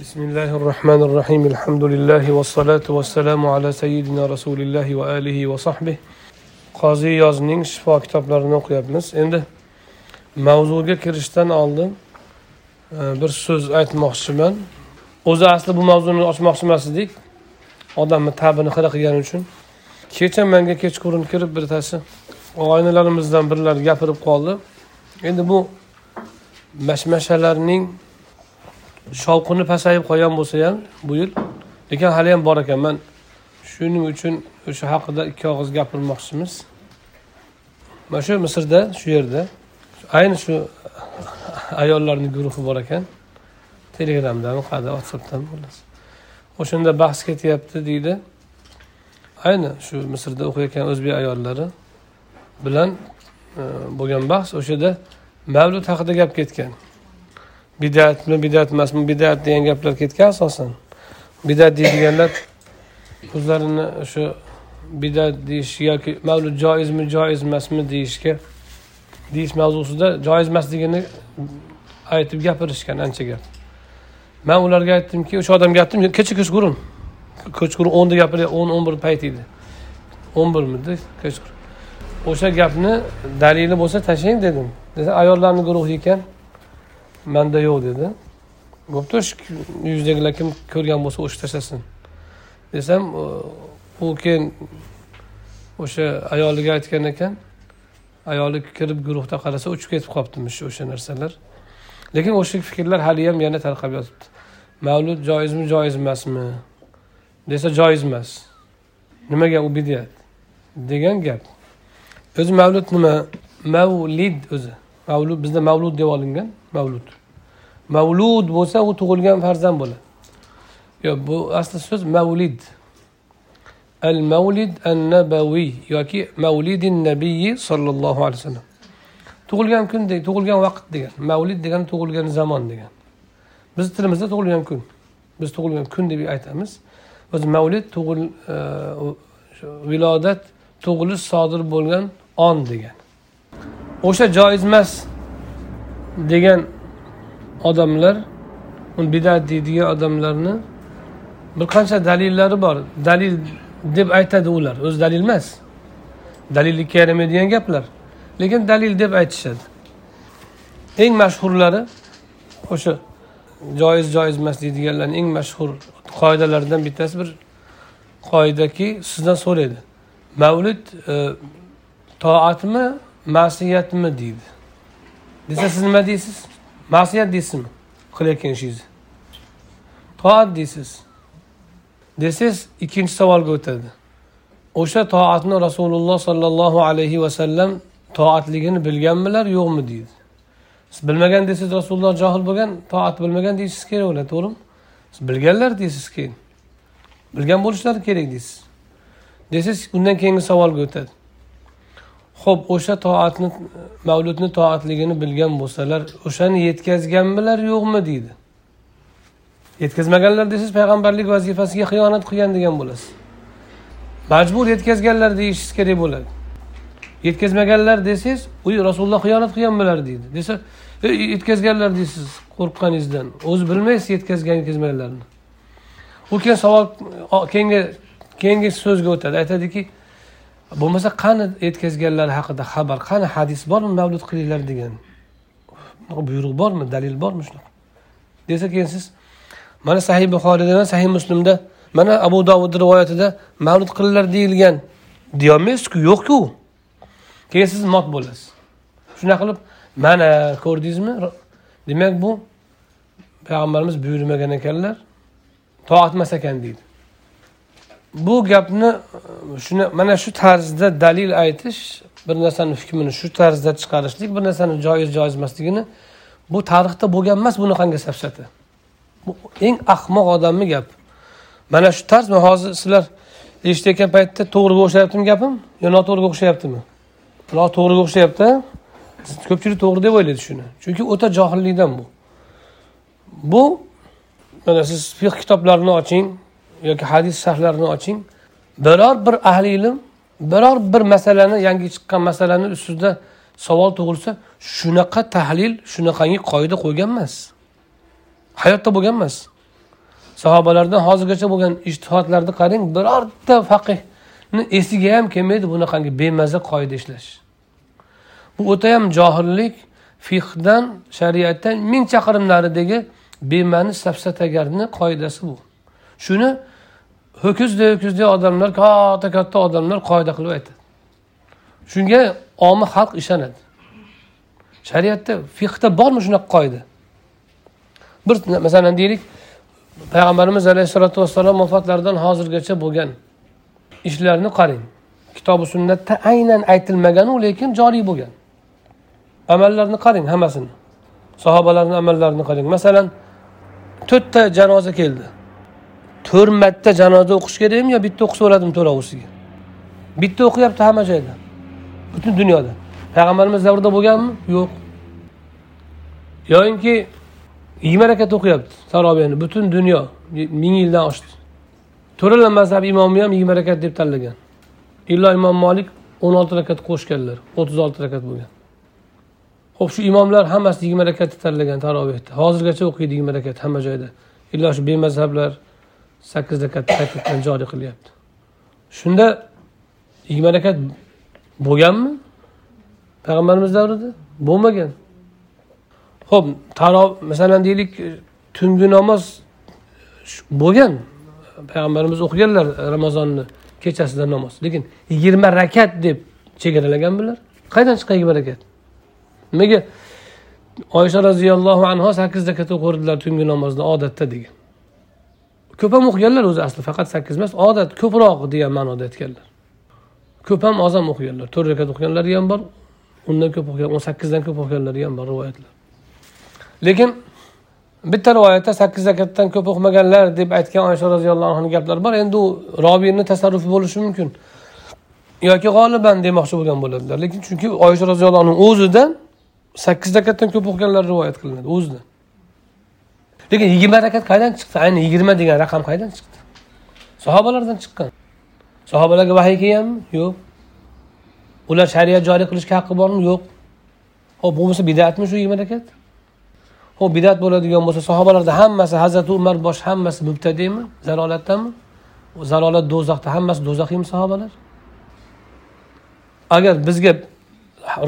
بسم الله الرحمن الرحيم الحمد لله والصلاة والسلام على سيدنا رسول الله وآله وصحبه qoziy yozning shifo kitoblarini o'qiyapmiz endi mavzuga kirishdan oldin e, bir so'z aytmoqchiman o'zi asli bu mavzuni ochmoqchi emas edik odamni tabini xira qilgani uchun kecha manga kechqurun kirib bittasi og'aynilarimizdan birlari gapirib qoldi endi bu mashmashalarning shovqini pasayib qolgan bo'lsa ham bu yil lekin hali ham bor ekan. Man shuning uchun o'sha haqida ikki og'iz gapirmoqchimiz. Mana shu misrda shu yerda ayni shu ayollarni guruhi bor ekan. Telegramdami qayerda whatsappdan o'shanda bahs ketyapti deydi. Ayni shu misrda o'qiyotgan o'zbek ayollari bilan e, bo'lgan bahs o'shada mavlud haqida gap ketgan. Bidatmi bidat emasmi bidat degan gaplar ketgan asosan. Bidat deydiganlar o'zlarini o'sha bidat deyish yoki mavlud joizmi joiz emasmi deyishga deyish mavzusida joiz emasligini aytib gapirishgan ancha gap. Man ularga aytdimki o'sha odamga aytdim kecha kechqurun kechqurun o'nda gapiryapti o'n o'n bir payt edi. O'n birmidi kechqurun o'sha gapni dalili bo'lsa tashlang dedim. Desa ayollarni guruhi ekan. Manda yo'q dedi. Bo'pti shu yuzdagilar kim ko'rgan bo'lsa o'sha tashlasin. Desam u keyin o'sha ayoliga aytgan ekan ayoli kirib guruhda qarasa uchib ketib qolibdimish o'sha narsalar. Lekin o'sha fikrlar haliyam yana tarqab yotibdi. Mavlud joizmi joiz emasmi? Desa joiz emas. Nimaga u bidyat? Degan gap. O'zi mavlud nima? Mavlid o'zi. Mavlud bizda mavlud deb olingan. Mavlud. Mavlud bo'lsa u tug'ilgan farzand bo'ladi. Yo bu asli so'z mavlid. Al mavlid an nabaviy yoki mavlidin nabiyi sollallohu alayhi vasallam tug'ilgan kun tug'ilgan vaqt degan mavlid degani tug'ilgan zamon degan. Bizni tilimizda tug'ilgan kun. Biz tug'ilgan kun deb aytamiz. O'zi mavlid tug'il e, vilodat tug'ilish sodir bo'lgan on degan. O'sha joiz emas. Degan odamlar bidat deydigan odamlarni bir qancha dalillari bor. Dalil deb aytadi ular. O'zi dalil emas. Dalillikka yaramaydigan gaplar. Lekin dalil deb aytishadi. Eng mashhurlari o'sha joiz joiz emas deydiganlarni eng mashhur qoidalaridan bittasi bir qoidaki sizdan so'raydi. Mavlid e, toatmi ma'siyatmi deydi. Desa siz nima deysiz? Ma'siyat deysizmi? Qilayotgan ishingizni toat deysiz. Desangiz ikkinchi savolga o'tadi. O'sha toatni rasululloh sollallohu alayhi vasallam toatligini bilganmilar yo'qmi deydi. Siz bilmagan desangiz rasululloh johil bo'lgan toat bilmagan deyishingiz kerak bo'ladi to'g'rimi? Siz bilganlar deysiz keyin. Bilgan bo'lishlari kerak deysiz. Desangiz undan keyingi savolga o'tadi. Ho'p o'sha toatni mavludni toatligini bilgan bo'lsalar o'shani yetkazganmilar yo'qmi deydi. Yetkazmaganlar desangiz payg'ambarlik vazifasiga xiyonat qilgan degan bo'lasiz. Majbur yetkazganlar deyishingiz kerak bo'ladi. Yetkazmaganlar desangiz u rasululloh xiyonat qilganmilar deydi. Desa e, yetkazganlar deysiz qo'rqqaningizdan. O'zi bilmaysiz yetkazgan yetkazmaganlarni u keyin savol keyingi keyingi so'zga o'tadi. Aytadiki bo'lmasa qani yetkazganlar haqida xabar qani hadis bormi mavlud qilinglar degan buyruq bormi dalil bormi shunaqa? Desa keyin siz mana sahih buxoriyda sahih muslimda mana abu dovud rivoyatida mavlud qilinglar deyilgan deyolmaysizku yo'qku. Keyin siz mot bo'lasiz. Shunaqa qilib mana ko'rdingizmi? Demak bu payg'ambarimiz buyurmagan ekanlar toatmas ekan deydi. Bu gapni shuni mana shu tarzda dalil aytish bir narsani hukmini shu tarzda chiqarishlik bir narsani joiz joiz emasligini bu tarixda bo'lgan emas bunaqangi safsata. Bu eng ahmoq odamni gap. Mana shu tarz hozir sizlar eshitayotgan paytda to'g'riga o'xshayaptimi gapim yo noto'g'riga o'xshayaptimi? Noto'g'riga o'xshayapti ko'pchilik to'g'ri deb o'ylaydi shuni. Chunki o'ta johillikdan bu. Bu mana siz fiq kitoblarini oching. Yoki hadis sharhlarini oching. Biror bir ahli ilm biror bir masalani yangi chiqqan masalani ustida savol tug'ilsa shunaqa tahlil shunaqangi qoida qo'ygan emas. Hayotda bo'lgan emas. Sahobalardan hozirgacha bo'lgan ijtihodlarni qarang birorta faqihni esiga ham kelmaydi bunaqangi bemaza qoida ishlash. Bu o'tayam johillik fiqdan shariatdan ming chaqirim naridagi bema'ni safsatagarni qoidasi bu. Shuni ho'kizdek ho'kizdek odamlar katta katta odamlar qoida qilib aytadi shunga omi xalq ishonadi. Shariatda fiqda bormi shunaqa qoida? Bir masalan deylik payg'ambarimiz alayhissalotu vassalom vafotlaridan hozirgacha bo'lgan ishlarni qarang. Kitobi sunnatda aynan aytilmaganu lekin joriy bo'lgan. Amallarni qarang hammasini. Sahobalarni amallarini qarang. Masalan to'rtta janoza keldi. To'rt marta janoza o'qish kerakmi yo bitta o'qisa bo'ladimi to'rtovsiga bitta o'qiyapti hamma joyda. Butun dunyoda. Payg'ambarimiz davrida bo'lganmi? Yo'q. Yoyinki yigirma rakat o'qiyapti sarobiyani butun dunyo ming yildan oshdi. To'rala mazhab imomi ham yigirma rakat deb tanlagan. Illo imom molik o'n olti rakat qo'shganlar o'ttiz olti rakat bo'lgan. Ho'p shu imomlar hammasi yigirma rakatni tanlagan tarovehda hozirgacha o'qiydi yigirma rakat hamma joyda. Illo shu bemazhablar sakkiz rakat qaytadan joriy qilyapti. Shunda yigirma rakat bo'lganmi? Payg'ambarimiz davrida bo'lmagan. Ho'p taro masalan deylik tungi namoz bo'lgan. Payg'ambarimiz o'qiganlar ramazonni kechasida namoz. Lekin yigirma rakat deb chegaralagan bular. Qayerdan chiqqan yigirma rakat? Nimaga? Oysha roziyallohu anhu sakkiz rakat o'qirdilar tungi namozni odatda degan. Ko'p ham o'qiganlar o'zi asli faqat sakkiz emas odat ko'proq degan ma'noda aytganlar. Ko'p ham oz ham o'qiganlar to'rt rakat o'qiganlari ham bor undan ko'p o'qigan o'n sakkizdan ko'p o'qiganlari ham bor rivoyatlar. Lekin bitta rivoyatda sakkiz rakatdan ko'p o'qimaganlar deb aytgan oysha roziyallohu anhu gaplari bor endi u robiyni tasarrufi bo'lishi mumkin yoki g'oliban demoqchi bo'lgan bo'ladilar. Lekin chunki oysha roziyallohu anhu o'zidan sakkiz rakatdan ko'p o'qiganlar rivoyat qilinadi o'zidan. Lekin yigirma rakat qayerdan chiqdi? Ayni yigirma degan raqam qayerdan chiqdi? Sahobalardan chiqqan. Sahobalarga vahiy kelganmi? Yo'q. Ular shariat joriy qilishga haqqi bormi? Yo'q. Ho'p bo'lmasa bidatmi shu yigirma rakat? Ho'p bidat bo'ladigan bo'lsa sahobalarda hammasi hazrati umar bosh hammasi mubtadiymi zalolatdanmi? Zalolat do'zaxda hammasi do'zaxiymi sahobalar? Agar bizga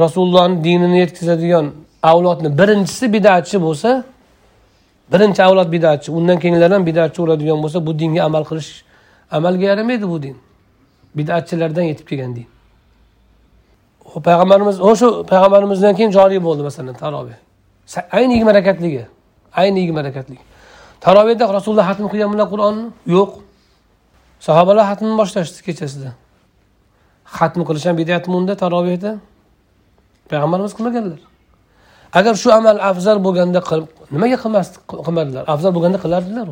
rasulullohni dinini yetkazadigan avlodni birinchisi bidatchi bo'lsa birinchi avlod bidatchi undan keyingilar ham bidatchi bo'ladigan bo'lsa bu dinga amal qilish amalga yaramaydi bu din. Bidatchilardan yetib kelgan din. Payg'ambarimiz o'sha payg'ambarimizdan keyin joriy bo'ldi masalan taroveh ayni yigirma rakatligi ayni yigirma rakatligi. Tarovehda rasululloh xatm qilganmilar qur'onni yo'q. Sahobalar xatmni boshlashdi kechasida. Xatm qilish ham bidatmi unda tarovehda payg'ambarimiz qilmaganlar. Agar shu amal afzal bo'lganda qilib nimaga qilmasdik qilmadilar? Afzal bo'lganda qilardilar.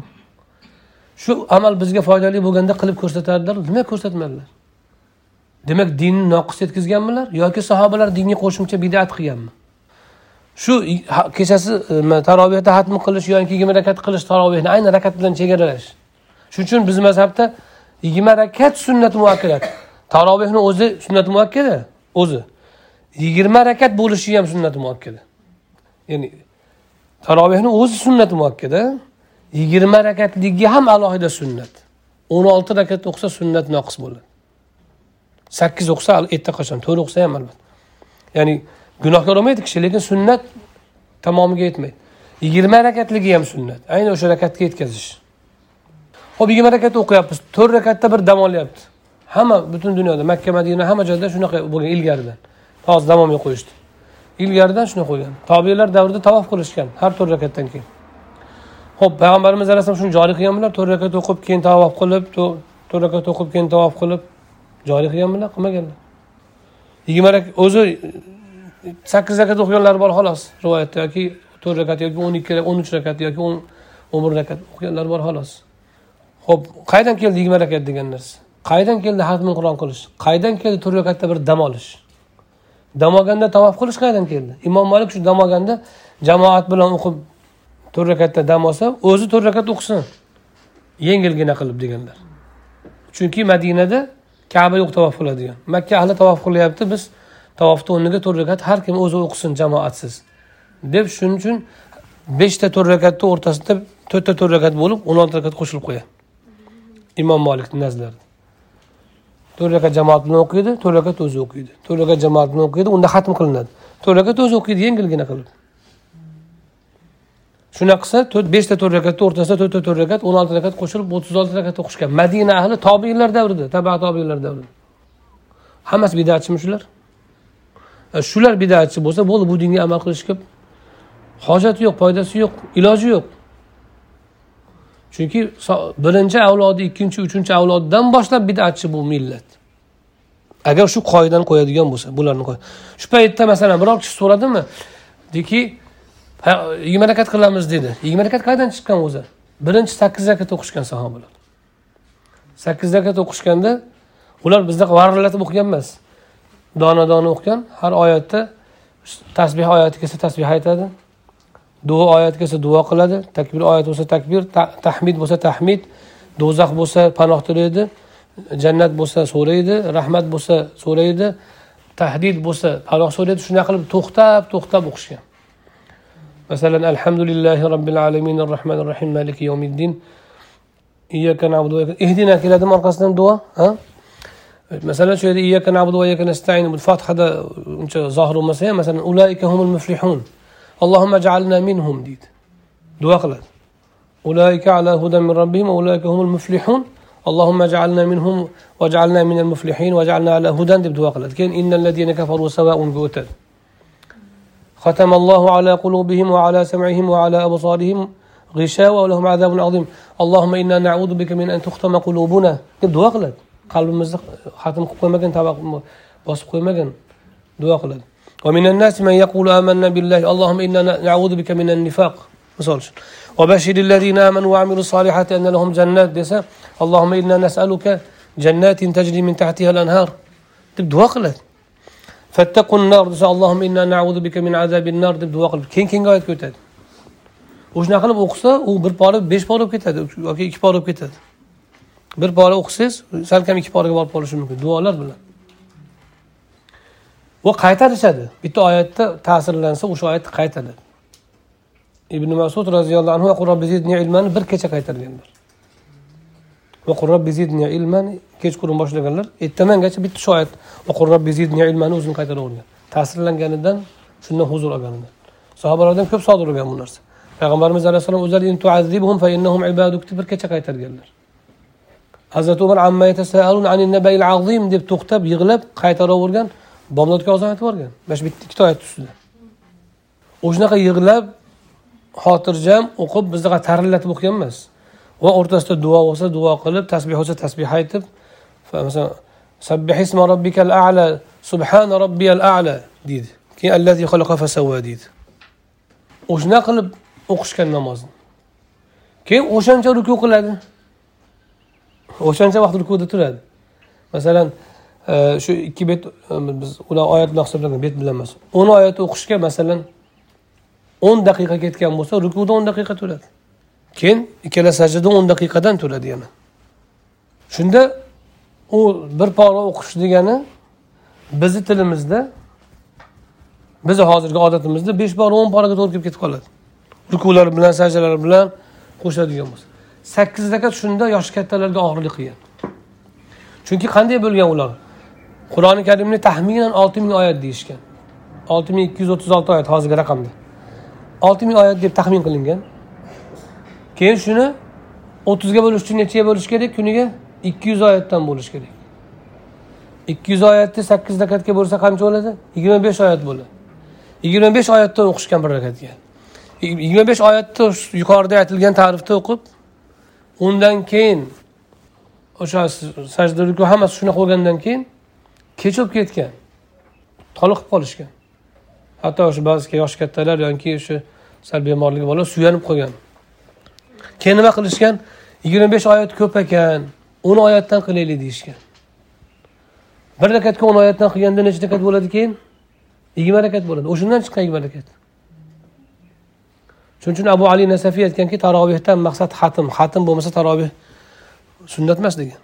Shu amal bizga foydali bo'lganda qilib ko'rsatardilar nimaga ko'rsatmadilar. Demak dinni noqis yetkazganmilar yoki sahobalar dinga qo'shimcha bidat qilganmi? Shu kechasi e, tarovehda hatm qilish yoki yigirma rakat qilish tarovehni ayni rakat bilan chegaralash shuning uchun bizni mazhabda yigirma rakat sunnat muakkadat. Tarovehni o'zi sunnat muakkada? O'zi. Yigirma rakat bo'lishi ham sunnat muakkada. Ya'ni tarovehni o'zi sunnat muakkada yigirma rakatligi ham alohida sunnat. o'n olti rakat o'qisa sunnat noqis bo'ladi. Sakkiz o'qisa erta qachon? To'rt o'qisa ham albatta. Ya'ni gunohkor bo'lmaydi kishi lekin sunnat tamomiga yetmaydi. Yigirma rakatligi ham sunnat. Ayni o'sha rakatga yetkazish. Ho'p yigirma rakat o'qiyapmiz. To'rt rakatda bir dam olyapti. Hamma butun dunyoda makka madina hamma joyda shunaqa bo'lgan ilgaridan. Hozir dam olmay qo'yishdi. Ilgaridan shunaqa bo'lgan tobiylar davrida tavof qilishgan har to'rt rakatdan keyin. Ho'p payg'ambarimiz alayhissalom shuni joriy qilganmilar to'rt rakat o'qib keyin tavof qilib to'rt rakat o'qib keyin tavof qilib joriy qilganmilar qilmaganlar. Yigirma rakat o'zi sakkiz rakat o'qiganlar bor xolos rivoyatda yoki to'rt rakat yoki o'n ikki o'n uch rakat yoki o'n o'n bir rakat o'qiganlar bor xolos. Ho'p qayerdan keldi yigirma rakat degan narsa? Qaydan keldi hatmi qur'on qilish? Qaydan keldi to'rt rakatda bir dam olish? Dam olganda tavof qilish qayerdan keldi? Imom malik shu dam olganda jamoat bilan o'qib to'rt rakatda dam olsa o'zi to'rt rakat o'qisin. Yengilgina qilib deganlar. Chunki madinada kaba yo'q tavof qiladigan. Makka ahli tavof qilyapti biz tavofni o'rniga to'rt rakat har kim o'zi o'qisin jamoatsiz. Deb shuning uchun beshta to'rt rakatni o'rtasida to'rtta to'rt rakat bo'lib o'n olti rakat qo'shilib qo'yadi. Imom molikni nazarlarida to'rt rakat jamoat bilan o'qiydi to'rt rakat o'zi o'qiydi. To'rt rakat jamoat bilan o'qiydi unda xatm qilinadi. To'rt rakat o'zi o'qiydi yengilgina qilib shunaqa qilsa to'rt beshta to'rt rakatni o'rtasida to'rtta to'rt rakat o'n olti rakat qo'shilib o'ttiz olti rakat o'qishgan madina ahli tobiinlar davrida taba tobiinlar davrida. Hammasi bidatchimi shular? E, shular bidatchi bo'lsa bo'ldi bu dinga amal qilishga hojati yo'q foydasi yo'q iloji yo'q. Chunki birinchi avlodi ikkinchi uchinchi avloddan boshlab bidatchi bu millat. Agar shu qoidani qo'yadigan bo'lsa bularni shu paytda masalan biror kishi so'radimi? Deyki yigirma rakat qilamiz dedi. Yigirma rakat qayerdan chiqqan o'zi? Birinchi sakkiz rakat o'qishgan sahobalar sakkiz rakat o'qishganda ular bizda varillatib o'qigan emas. Dona dona o'qigan har oyatda tasbeh oyati kelsa tasbeh aytadi. Duo oyati kelsa duo qiladi takbir oyat bo'lsa takbir tahmid bo'lsa tahmid do'zax bo'lsa panoh tilaydi jannat bo'lsa so'raydi rahmat bo'lsa so'raydi tahdid bo'lsa panoh so'raydi shunaqa qilib to'xtab to'xtab o'qishgan. Masalan alhamdulillahi robbil alamin rohmanir rohim maliki yawmiddin. Iyyaka na'budu va ihdina keladimi orqasidan duo? Ha? Masalan shu yerda iyyaka na'budu va iyyaka nasta'in uncha zohir bo'lmasa ham masalan ulaika humul muflihun. اللهم اجعلنا منهم ديت. دو أخلص. أولئك على هدى من ربهم أولئك هم المفلحون. اللهم اجعلنا منهم واجعلنا من المفلحين واجعلنا على هدى دبدو أقلت كين إن الذين كفروا سواء قوتل ختم الله على قلوبهم وعلى سمعهم وعلى أبصارهم غشاوة ولهم عذاب عظيم. اللهم إنا نعوذ بك من أن تختم قلوبنا. دبدو أقلت قلب مزق ختم قوي مجن تابع بس قوي مجن دو أقلت ومن الناس من يقول آمنا بالله اللهم إنا نعوذ بك من النفاق misol uchun وبشر الذين آمنوا وعملوا الصالحات أن لهم جنات desa اللهم إنا نسألك جنات تجري من تحتها الأنهار deb duo qiladi fattaqun nar desa allohim inna na'udhu bika min azabin nar deb duo qilib keyin keyingi oyatga o'tadi u shunaqa qilib o'qisa u bir pora besh pora bo'lib ketadi yoki ikki pora bo'lib ketadi bir pora o'qisangiz salkam ikki poraga borib qolishi mumkin duolar bilan va qaytarishadi. Bitta oyatda ta'sirlansa o'sha oyatni qaytadi. Ibn masud roziyallohu anhu bir kecha qaytarganlar kechqurun boshlaganlar. Ertamangacha bitta shu oyat ilmani o'zini qaytaravergan ta'sirlanganidan shundan huzur olganidan sahobalardan ko'p sodir bo'lgan bu narsa. Payg'ambarimiz alayhissalom o'zlari bir kecha qaytarganlar hazrati umar azim deb to'xtab yig'lab qaytaravergan bomdodga ozon aytib yuborgan. Mana shu bitta ikkita oyat ustida. O'shanaqa yig'lab xotirjam o'qib bizaqa tarillatib o'qigan emas va o'rtasida duo bo'lsa duo qilib tasbeh bo'lsa tasbeh aytib masalan sabbih robbikal a'la subhana robbiyal a'la deydi. Keyin allazi xalaqa fasavva deydi. O'shanaqa qilib o'qishgan namozni. Keyin o'shancha ruku qiladi. O'shancha vaqt rukuda turadi. Masalan shu ikki bet e, biz ular oyat bilan hisoblangan bet bilan emas o'n oyat o'qishga masalan o'n daqiqa ketgan bo'lsa rukuda o'n daqiqa turadi. Keyin ikkala sajda o'n daqiqadan turadi yana. Shunda u bir pora o'qish degani bizni tilimizda bizni hozirgi odatimizda besh pora o'n poraga to'g'ri kelib ketib qoladi. Rukular bilan sajdalar bilan qo'shadigan bo'lsa. Sakkiz rakat shunda yoshi kattalarga og'irlik qilgan. Chunki qanday bo'lgan ular? Qur'oni karimni taxminan olti ming oyat deyishgan. Olti ming ikki yuz o'ttiz olti oyat. Hozirgi raqamda. Olti ming oyat deb taxmin qilingan. Keyin shuni o'ttizga bo'lish uchun nechaga bo'lish kerak? Kuniga ikki yuz oyatdan bo'lish kerak. Ikki yuz oyatni sakkiz rakatga bo'lsa qancha bo'ladi? Yigirma besh oyat bo'ladi. Yigirma besh oyatdan o'qishgan bir rakatga. Yigirma besh oyatni yuqorida aytilgan ta'rifda o'qib undan keyin o'sha sajda ruku hammasi shunaqa bo'lgandan keyin kech ketgan. Toliqib qolishgan. Hatto o'sha ba'zi yoshi kattalar yoki o'sha sal bemorligi bolalar suyanib qolgan. Keyin nima qilishgan? Yigirma besh oyat ko'p ekan o'n oyatdan qilaylik deyishgan. Bir rakatga o'n oyatdan qilganda necha rakat bo'ladi keyin? Yigirma rakat bo'ladi. O'shandan chiqqan yigirma rakat. Shuning uchun abu ali nasafiy aytganki tarovehdan maqsad xatm xatm bo'lmasa taroveh sunnat emas degan.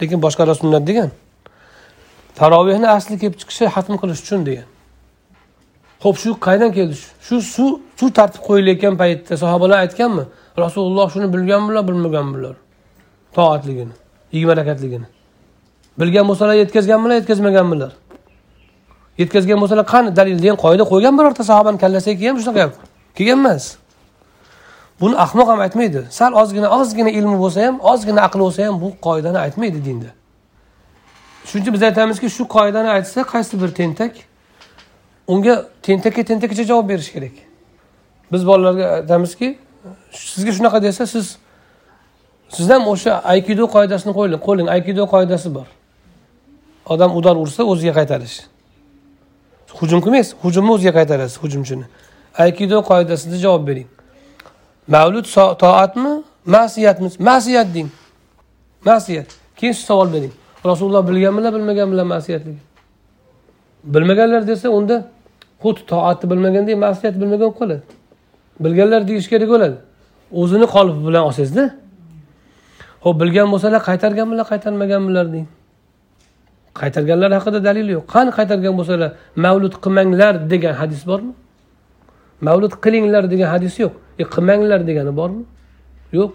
Lekin boshqalar sunnat degan. Tarovehni asli kelib chiqishi xatm qilish uchun degan. Ho'p shu qayerdan keldi? Shu suv suv tartib qo'yilayotgan paytda sahobalar aytganmi? Rasululloh shuni bilganmilar bilmaganmilar? Toatligini yigirma rakatligini bilgan bo'lsalar yetkazganmilar yetkazmaganmilar? Yetkazgan bo'lsalar qani dalil degan qoida qo'ygan birorta sahobani kallasiga kelgan shunaqa gap? Kelgan emas. Buni ahmoq ham aytmaydi. Sal ozgina ozgina ilmi bo'lsa ham ozgina aqli bo'lsa ham bu qoidani aytmaydi dinda. Shuning uchun biz aytamizki shu qoidani aytsa qaysi bir tentak unga tentakka tentakcha javob berish kerak. Biz bolalarga aytamizki sizga shunaqa desa siz siz ham o'sha aykido qoidasini qo'ying qo'ling aykido qoidasi bor. Odam udar ursa o'ziga qaytarish. Hujum qilmaysiz hujumni o'ziga qaytarasiz hujumchini aykido qoidasida javob bering. Mavlud toatmi? Ma'siyatmi? Ma'siyat deng. Ma'siyat. Keyin siz savol bering. Rasululloh bilganmilar bilmaganmilar ma'siyatligi bilmaganlar desa unda xuddi toatni bilmagandek masiyat bilmagan qoladi. Bilganlar deyish kerak bo'ladi. O'zini qolipi bilan olsangizda. Ho'p bilgan bo'lsalar qaytarganmilar qaytarmaganmilar deng. Qaytarganlar haqida dalil yo'q. Qani qaytargan bo'lsalar mavlud qilmanglar degan hadis bormi? Mavlud qilinglar degan hadis yo'q. E qilmanglar degani bormi? Yo'q.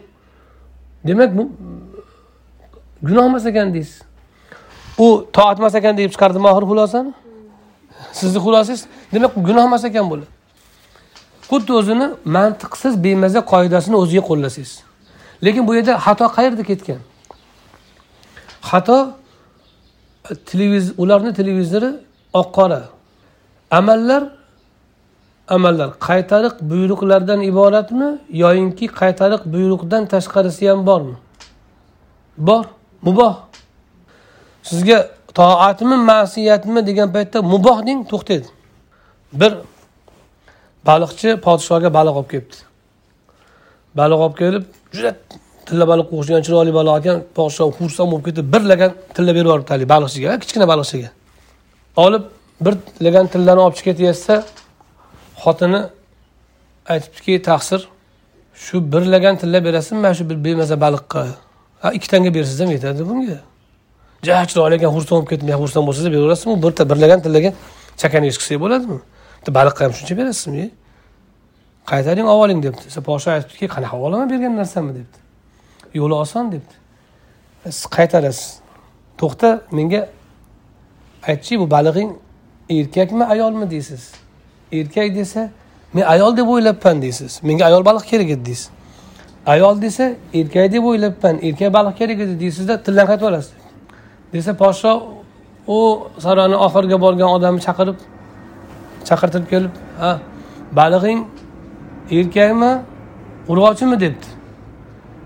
Demak bu gunoh emas ekan deysiz. U toat emas ekan deb chiqardimi oxiri xulosani? Sizni xulosangiz demak gunoh emas ekan bular xuddi o'zini mantiqsiz bemaza qoidasini o'ziga qo'llasangiz lekin bu yerda xato qayerda ketgan? Xato televiz ularni televizori oq qora. Amallar amallar. Qaytariq buyruqlardan iboratmi yoyinki qaytariq buyruqdan tashqarisi ham bormi? Bor muboh. Sizga toatmi ma'siyatmi degan paytda muboh deng to'xtaydi bir baliqchi podshoga baliq olib kelibdi. Baliq olib kelib juda tilla baliq o'xshagan chiroyli baliq ekan podshoh xursand bo'lib ketib bir lagan tilla berib yuboribdi haligi baliqchiga kichkina baliqchiga. Olib bir lagan tillani olib chiqib ketayotsa xotini aytibdiki taqsir shu bir lagan tilla berasizmi mana shu bir bemaza baliqqa ha ikki tanga bersangiz ham yetadi bunga. Ja chiroyli ekan xursand bo'lib ketdim xursand bo'lsangiz beraverasizmi? Bitta birlagan tillaga chakana ish qilsak bo'ladimi? Bitta baliqqa ham shuncha berasizmi e? qaytaring olib oling debdi. Podsho aytibdiki qanaqa olaman bergan narsamni debdi. Yo'li oson debdi. E, siz qaytarasiz. To'xta menga aytchi bu balig'ing erkakmi ayolmi deysiz? Erkak desa men ayol deb o'ylabman deysiz. Menga ayol baliq kerak edi deysiz. Ayol desa erkak deb o'ylabman. Erkak baliq kerak edi deysizda tildan qaytib olasiz desa podsho u saroyni oxiriga borgan odamni chaqirib chaqirtirib kelib ha balig'ing erkakmi urg'ochimi? debdi.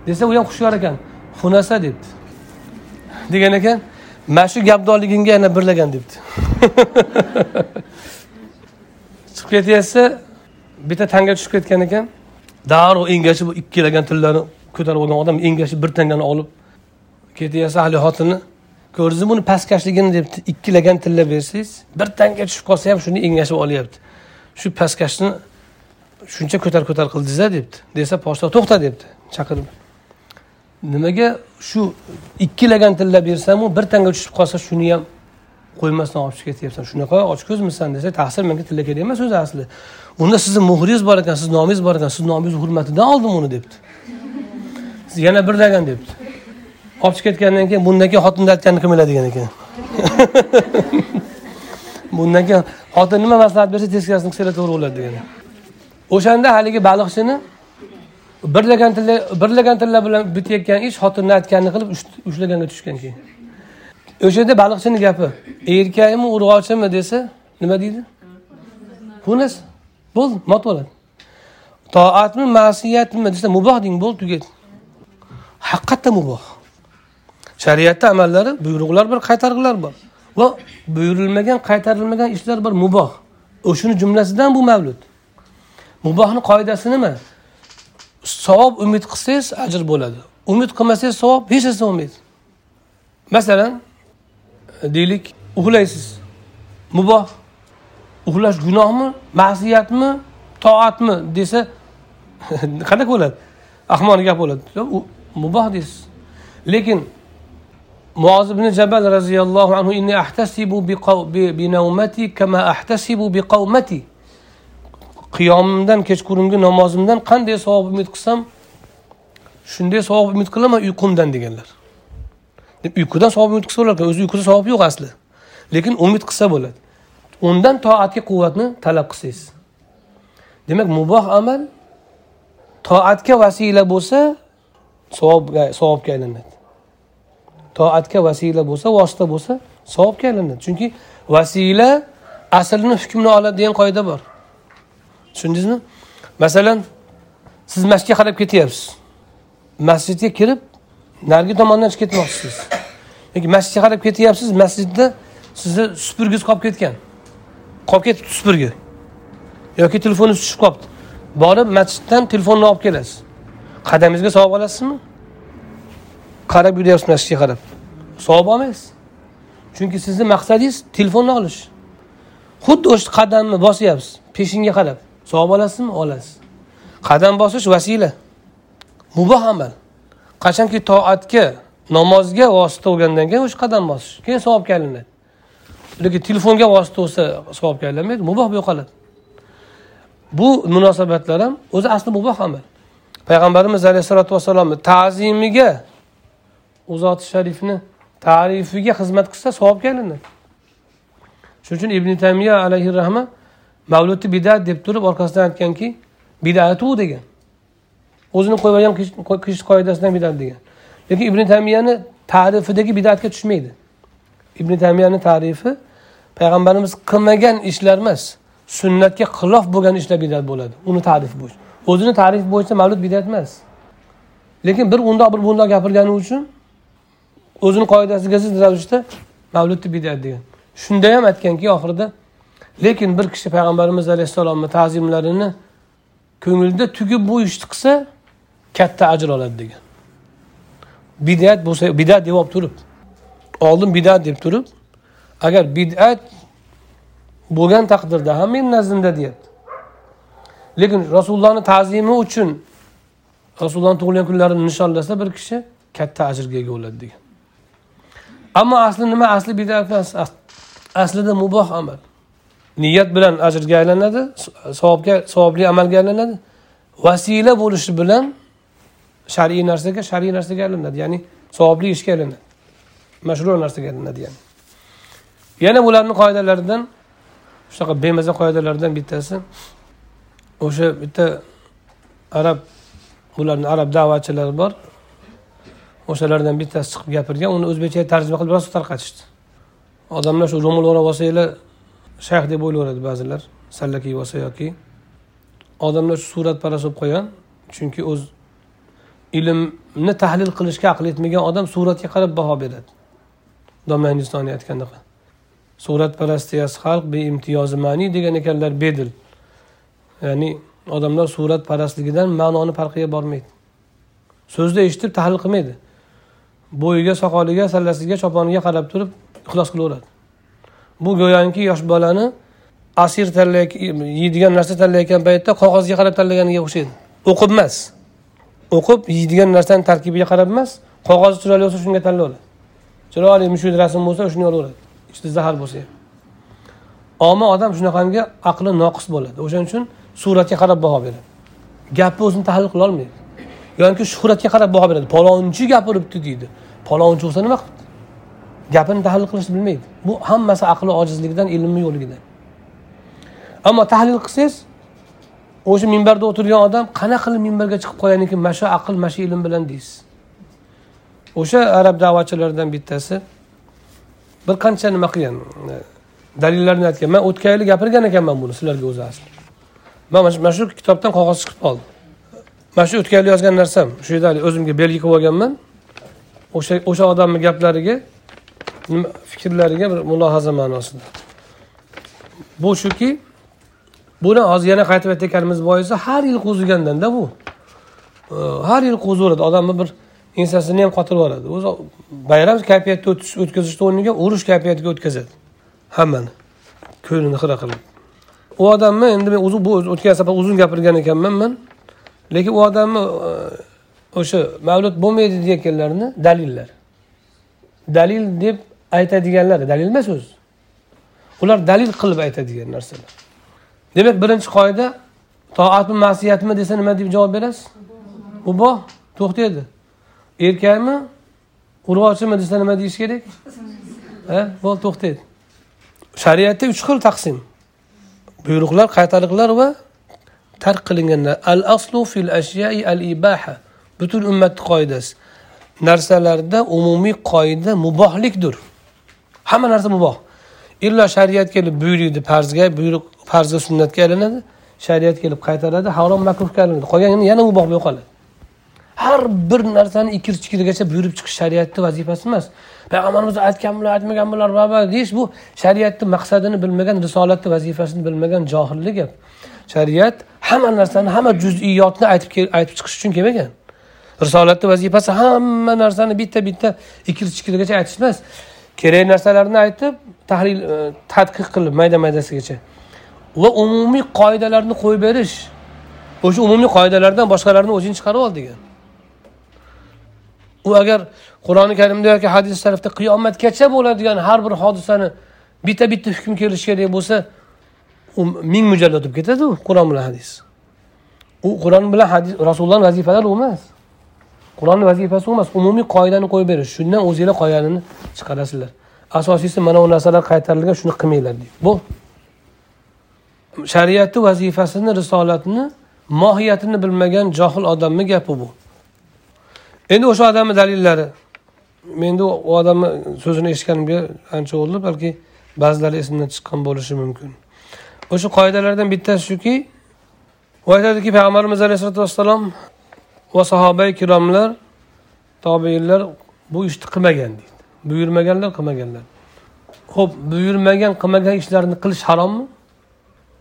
Desa u ham hushyor ekan xunasa debdi. Degan ekan mana shu gapdorligingga yana birlagan debdi. Chiqib ketyapsa bitta tanga tushib ketgan ekan. Darrov engashib ikkilagan tillarni ko'tarib olgan odam engashib bir tangani olib ketyapsa haligi xotini ko'rdingizmi buni pastkashligini deb ikkilagan tilla bersangiz bir tanga tushib qolsa ham shuni engashib olyapti. Shu pastkashni shuncha ko'tar ko'tar qildingiz debdi. Desa podsho to'xta debdi. Chaqirib. Nimaga shu ikkilagan tilla bersamu bir tanga tushib qolsa shuni ham qo'ymasdan olib chiqib ketyapsan. Shunaqa ochko'zmisan desa taqsir menga tilla kerak emas o'zi asli. Unda sizni muhringiz bor ekan sizni nomingiz bor ekan sizni nomingizni hurmatidan oldim uni debdi. Yana bir lagan debdi. Olib chiqib ketgandan keyin bundan keyin xotinni aytganini qilmanglar degan ekan? Bundan keyin xotin nima maslahat bersa teskarisini qilsanglar to'g'ri bo'ladi degan o'shanda haligi baliqchini birlagan tilla birlagan tilla bilan bitayotgan ish xotinni aytganini qilib ushlaganga tushgan keyin. O'sha yerda baliqchini gapi erkakmi urg'ochimi? desa nima deydi? Xunnas bo'ldi mot bo'ladi. Toatmi ma'siyatmi? desa muboh deng bo'ldi tugadi haqiqatda muboh shariatda amallari buyruqlar bor qaytargilar bor. Va buyurilmagan qaytarilmagan ishlar bor muboh. O'shani jumlasidan bu mavlud. Mubohni qoidasi nima? Savob umid qilsangiz ajr bo'ladi. Umid qilmasangiz savob hech narsa bo'lmaydi. Masalan deylik uxlaysiz. Muboh. Uxlash gunohmi ma'siyatmi toatmi desa qanaqa bo'ladi? Ahmoqni gap bo'ladi. Muboh deysiz. Lekin muoz ibn jabal roziyallohu anhu inni ahtasibu bi nawmati kama ahtasibu bi qawmati. Qiyomimdan kechqurungi namozimdan qanday savob umid qilsam shunday savob umid qilaman uyqumdan deganlar. Deb uyqudan savob umid qilsa bo'larkan o'zi uyquda savob yo'q asli. Lekin umid qilsa bo'ladi. Undan toatga quvvatni talab qilsangiz. Demak muboh amal toatga vasila bo'lsa savobga savobga aylanadi. Toatga vasila bo'lsa vosita bo'lsa savobga aylanadi chunki vasila aslini hukmini oladi degan qoida bor. Tushundingizmi? Masalan siz masjidga qarab ketyapsiz. Masjidga kirib narigi tomondan chiqib ketmoqchisiz. Yoki masjidga qarab ketyapsiz masjidda sizni supurgingiz qolib ketgan. Qolib ketibdi supurgi. Yoki telefoningiz tushib qolibdi. Borib masjiddan telefonni olib kelasiz. Qadamingizga savob olasizmi? Qarab yuryapsiz masjidga qarab savob olmaysiz. Chunki sizni maqsadingiz telefonni olish. Xuddi o'sha qadamni bosyapsiz peshinga qarab savob olasizmi? Olasiz. Qadam bosish vasila. Muboh amal. Qachonki toatga namozga vosita bo'lgandan keyin o'sha qadam bosish. Keyin savobga aylanadi lekin telefonga vosita bo'lsa savobga aylanmaydi muboh bo'lib qoladi. Bu munosabatlar ham o'zi asli muboh amal. Payg'ambarimiz alayhissalotu vassalomni ta'zimiga u zoti sharifni tarifiga xizmat qilsa savobga aylanadi shuning uchun ibn tamiya alayhi rahma mavludni bidat deb turib orqasidan aytganki bidatu degan. O'zini qo'yib olgan kishi qoidasidan bidat degan. Lekin ibn tamiyani tarifidagi bidatga tushmaydi. Ibn tamiyani tarifi payg'ambarimiz qilmagan ishlar emas sunnatga xilof bo'lgan ishlar bidat bo'ladi. Uni tarifi bo'yicha. O'zini tarifi bo'yicha mavlud bidat emas. Lekin bir undoq bir bundoq gapirgani uchun o'zini qoidasiga zid ravishda mavludni bidat degan. Shunda ham aytganki oxirida lekin bir kishi payg'ambarimiz alayhissalomni ta'zimlarini ko'ngilda tugib bu ishni qilsa katta ajr oladi degan. Bidat bo'lsa bidat deb olib turib oldin bidat deb turib agar bidat bo'lgan taqdirda ham meni nazdimda deyapti. Lekin rasulullohni ta'zimi uchun rasulullohni tug'ilgan kunlarini nishonlasa bir kishi katta ajrga ega bo'ladi degan. Ammo asli nima? Asli bidat emas aslida muboh amal. Niyat bilan ajrga aylanadi savobga savobli amalga aylanadi. Vasila bo'lishi bilan shar'iy narsaga shar'iy narsaga aylanadi. Ya'ni savobli ishga aylanadi. Mashru narsaga aylanadi ya'ni. Yana bularni qoidalaridan shunaqa bemaza qoidalardan bittasi. O'sha bitta arab bularni arab da'vatchilari bor. O'shalardan bittasi chiqib gapirgan uni o'zbekchaga tarjima qilib rosa tarqatishdi. Odamlar shu ro'mol o'rab olsanglar shayx deb o'ylayveradi ba'zilar salla kiyib olsa yoki. Odamlar shu suratparast bo'lib qolgan chunki o'z ilmni tahlil qilishga aql yetmagan odam suratga qarab baho beradi. Domla hindistoniy aytgandaqa suratparast xalq beimtiyozi ma'ni degan ekanlar bedil. Ya'ni odamlar suratparastligidan ma'noni farqiga bormaydi. So'zni eshitib tahlil qilmaydi. Bo'yiga soqoliga sallasiga choponiga qarab turib ixlos qilaveradi. Bu go'yoki yosh bolani asir tanlay yeydigan narsa tanlayotgan paytda qog'ozga qarab tanlaganiga o'xshaydi. O'qib emas. O'qib yeydigan narsani tarkibiga qarab emas qog'ozi chiroyli bo'lsa shunga tanlaveradi. Chiroyli mushuk rasm bo'lsa shuni olaveradi. Ichida zahar bo'lsa. Ham omi odam shunaqangi aqli noqis bo'ladi. O'shaning uchun suratga qarab baho beradi. Gapni o'zini tahlil qilolmaydi yoki shuhratga qarab baho beradi. Palonchi gapiribdi deydi. Palonchi bo'lsa nima qilibdi? Gapini tahlil qilishni bilmaydi. Bu hammasi aqli ojizligidan ilmni yo'qligidan ammo tahlil qilsangiz o'sha minbarda o'tirgan odam qanaqa qilib minbarga chiqib qolgan ekan mana shu aql mana shu ilm bilan deysiz. O'sha arab da'vatchilaridan bittasi bir qancha nima qilgan? Dalillarni aytgan. Man o'tgan yili gapirgan ekanman buni sizlarga o'zi asli man mana shu kitobdan qog'oz chiqib qoldi. Mana shu o'tgan yili yozgan narsam shu yerda o'zimga belgi qilib olganman. O'sha o'sha odamni gaplariga fikrlariga bir mulohaza ma'nosida. Bu shuki buni hozir yana qaytib aytayotganimiz boisi har yil qo'zigandanda bu. Har yil qo'zaveradi odamni bir ensasini ham qotirib yuboradi o'zi bayram kayfiyatda o'tkazishni o'rniga urush kayfiyatiga o'tkazadi. Hammani. Ko'nglini xira qilib. U odamni endi men o'zi bu o'tgan safar uzun gapirgan ekanman man lekin u odamni e, o'sha mavlud bo'lmaydi deyayotganlarini dalillar. Dalil deb aytadiganlar dalil emas o'zi. Ular dalil qilib aytadigan narsalar. Demak birinchi qoida toatmi masiyatmi desa nima deb javob berasiz? Muboh to'xtaydi. Erkakmi urg'ochimi desa nima deyish kerak? Ha bo'ldi to'xtaydi. Shariatda uch xil taqsim. Buyruqlar qaytariqlar va tark qilinganda al aslu fil ashyai al ibaha butun ummatni qoidasi. Narsalarda umumiy qoida mubohlikdir. Hamma narsa muboh. Illo shariat kelib buyuriydi farzga buyruq farzga sunnatga aylanadi shariat kelib qaytaradi harom makruhga aylanadi qolgani yana muboh bo'lib qoladi. Har bir narsani ikir chikirigacha buyurib chiqish shariatni vazifasi emas. Payg'ambarimiz aytgan bular aytmagan bular va deyish bu shariatni maqsadini bilmagan risolatni vazifasini bilmagan johillik gap. Shariat hamma narsani hamma juz'iyotni aytib aytib chiqish uchun kelmagan risolatni vazifasi hamma narsani bitta bitta ikir chikirigacha aytish emas. Kerak narsalarni aytib tahlil e, tadqiq qilib mayda maydasigacha. Va umumiy qoidalarni qo'yib berish. O'sha umumiy qoidalardan boshqalarni o'zing chiqarib ol degan. U agar qur'oni karimda yoki hadis sharifda qiyomatgacha bo'ladigan har bir hodisani bitta bitta hukm kelishi kerak bo'lsa u ming mujallad bo'lib ketadi u qur'on bilan hadis. U qur'on bilan hadis rasulullohni vazifalari u emas. Qur'onni vazifasi u emas umumiy qoidani qo'yib berish shundan o'zinglar qoidani chiqarasizlar. Asosiysi mana bu narsalar qaytarilgan shuni qilmanglar deydi. Bu shariatni vazifasini risolatni mohiyatini bilmagan johil odamni gapi bu. Endi o'sha odamni dalillari menda u odamni so'zini eshitganimga ancha bo'ldi balki ba'zilari esimdan chiqqan bo'lishi mumkin. O'sha qoidalardan bittasi shuki u aytadiki payg'ambarimiz alayhisalotu vassalom va sahoba ikromlar tobeinlar bu ishni qilmagan deydi. Buyurmaganlar qilmaganlar. Ho'p buyurmagan qilmagan ishlarni qilish harommi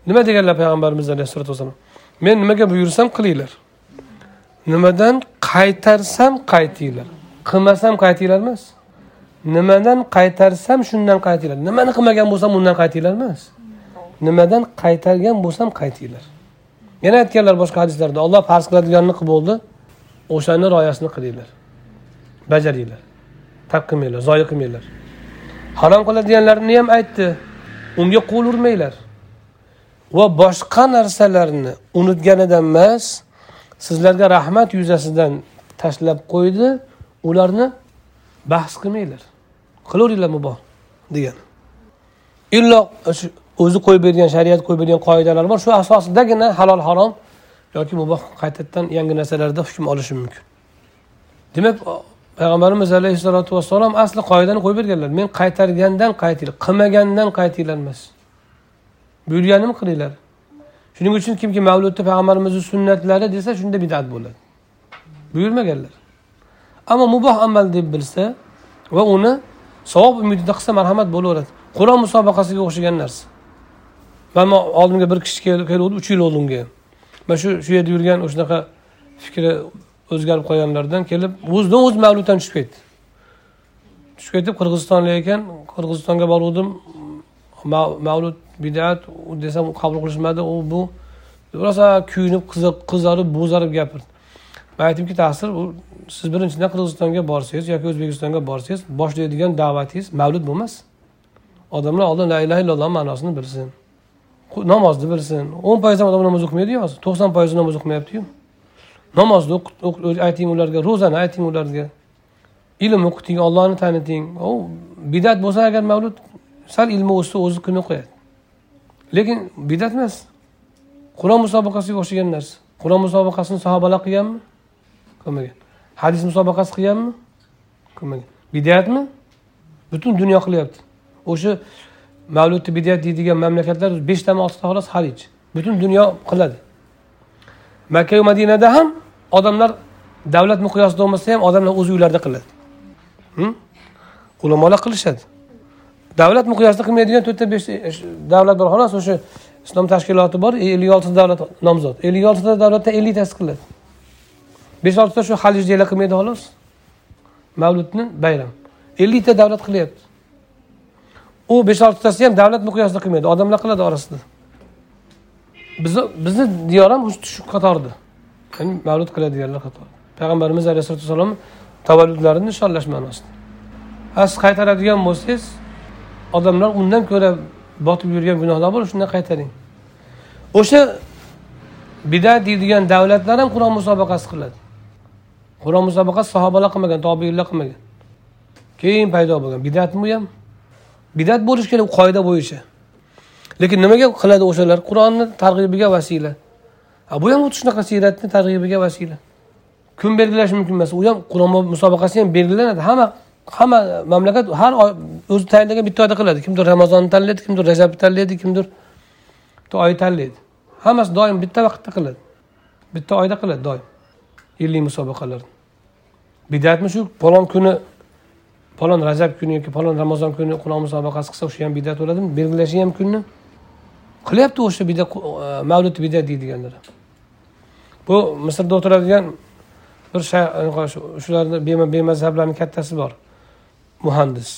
nima deganlar payg'ambarimiz alayhissalotu vassalom men nimaga buyursam qilinglar. Nimadan qaytarsam qaytinglar. Qilmasam qaytinglar emas. Nimadan qaytarsam shundan qaytinglar. Nimani qilmagan bo'lsam undan qaytinglar emas. Nimadan qaytargan bo'lsam qaytinglar. Yana aytganlar boshqa hadislarda olloh farz qiladiganini qilib bo'ldi o'shani rioyasini qilinglar. Bajaringlar tark qilmanglar zoyi qilmanglar. Harom qiladiganlarini ham aytdi unga qo'l urmanglar. Va boshqa narsalarni unutganidan emas sizlarga rahmat yuzasidan tashlab qo'ydi ularni bahs qilmanglar. Qilaveringlar muboh degan. Illo o'zi qo'yib bergan shariat qo'yib bergan qoidalar bor. Shu asosidagina halol harom yoki muboh qaytadan yangi narsalarda hukm olishi mumkin. Demak payg'ambarimiz alayhissalotu vassalom asli qoidani qo'yib berganlar. Men qaytargandan qaytinglar qilmagandan qaytinglar emas buyurganimni qilinglar. Shuning uchun kimki mavludda payg'ambarimizni sunnatlari desa shunda bidat bo'ladi. Buyurmaganlar. Ammo muboh amal deb bilsa va uni savob umidida qilsa marhamat bo'laveradi. Qur'on musobaqasiga o'xshagan narsa. Mana oldimga bir kishi keluvdi uch yil oldinga man shu shu yerda yurgan o'shanaqa fikri o'zgarib qolganlardan kelib o'zidan o'zi mavluddan tushib ketdi. Tushib ketib qirg'izistonlik ekan. Qirg'izistonga boruvdim. Mavlud bidat desam qabul qilishmadi u bu. Rosa kuyinib qizarib bo'zarib gapirdi. Man aytdimki taqsir bu siz birinchidan qirg'izistonga borsangiz yoki o'zbekistonga borsangiz boshlaydigan da'vatingiz mavlud bo'lmas. Odamlar oldin la illaha illalloh ma'nosini bilsin. Namozni bilsin. o'n foiz ham odam namoz o'qimaydiyu hozir to'qson foizi namoz o'qimayaptiyu namozni ayting ularga ro'zani ayting ularga. Ilm o'qiting ollohni taniting. U bidat bo'lsa agar mavlud sal ilmi o'ssa o'zi kuni qo'yadi lekin bidat emas. Qur'on musobaqasiga o'xshagan narsa. Qur'on musobaqasini sahobalar qilganmi qilmagan. Hadis musobaqasi qilganmi qilmagan. Bidatmi? Butun dunyo qilyapti. O'sha mavludni bidat deydigan mamlakatlar beshtami oltita xolos xarij. Butun dunyo qiladi. Makka madinada ham odamlar davlat miqyosida bo'lmasa ham odamlar o'z uylarida qiladi. Ulamolar qilishadi. Davlat miqyosida qilmaydigan to'rtta beshta davlat bor. Xolos o'sha islom tashkiloti bor e, ellik oltita davlat nomzod. Ellik oltita davlatda elliktasi qiladi. Besh oltita shu halijliklar qilmaydi xolos. Mavludni bayram. Ellikta davlat qilyapti. U besh oltitasi ham davlat miqyosida qilmaydi odamlar qiladi orasida. Bizni bizni diyor ham shu qatorda ya'ni mavlud qiladiganlar qatori payg'ambarimiz alayhisalotu vassalom tavalludlarini nishonlash ma'nosida a siz qaytaradigan bo'lsangiz odamlar undan ko'ra botib yurgan gunohlar bor shundan qaytaring. O'sha bidat deydigan davlatlar ham qur'on musobaqasi qiladi. Qur'on musobaqasi sahobalar qilmagan tobiinlar qilmagan. Keyin paydo bo'lgan bidatmi bu ham? Bidat bo'lishi kerak qoida bo'yicha. Lekin nimaga qiladi o'shalar? Qur'onni targ'ibiga vasila. Bu ham xuddi shunaqa siyratni targ'ibiga vasila. Kun belgilash mumkin emas. U ham qur'on musobaqasi ham belgilanadi. Hamma hamma mamlakat har oy o'zi tayinlagan bitta oyda qiladi. Kimdir ramazonni tanlaydi kimdir rajabni tanlaydi kimdir bitta oy tanlaydi. Hammasi doim bitta vaqtda qiladi. Bitta oyda qiladi doim. Yillik musobaqalarni. Bidatmi shu? Palon kuni falon rajab kuni yoki falon ramazon kuni qur'on musobaqasi qilsa o'sha ham bidat bo'ladimi? Belgilashi ham kunni. Qilyapti o'sha bidat e, mavlud bidat deydiganlar. Bu misrda o'tiradigan bir e, shularni bemazhablarni kattasi bor. Muhandis.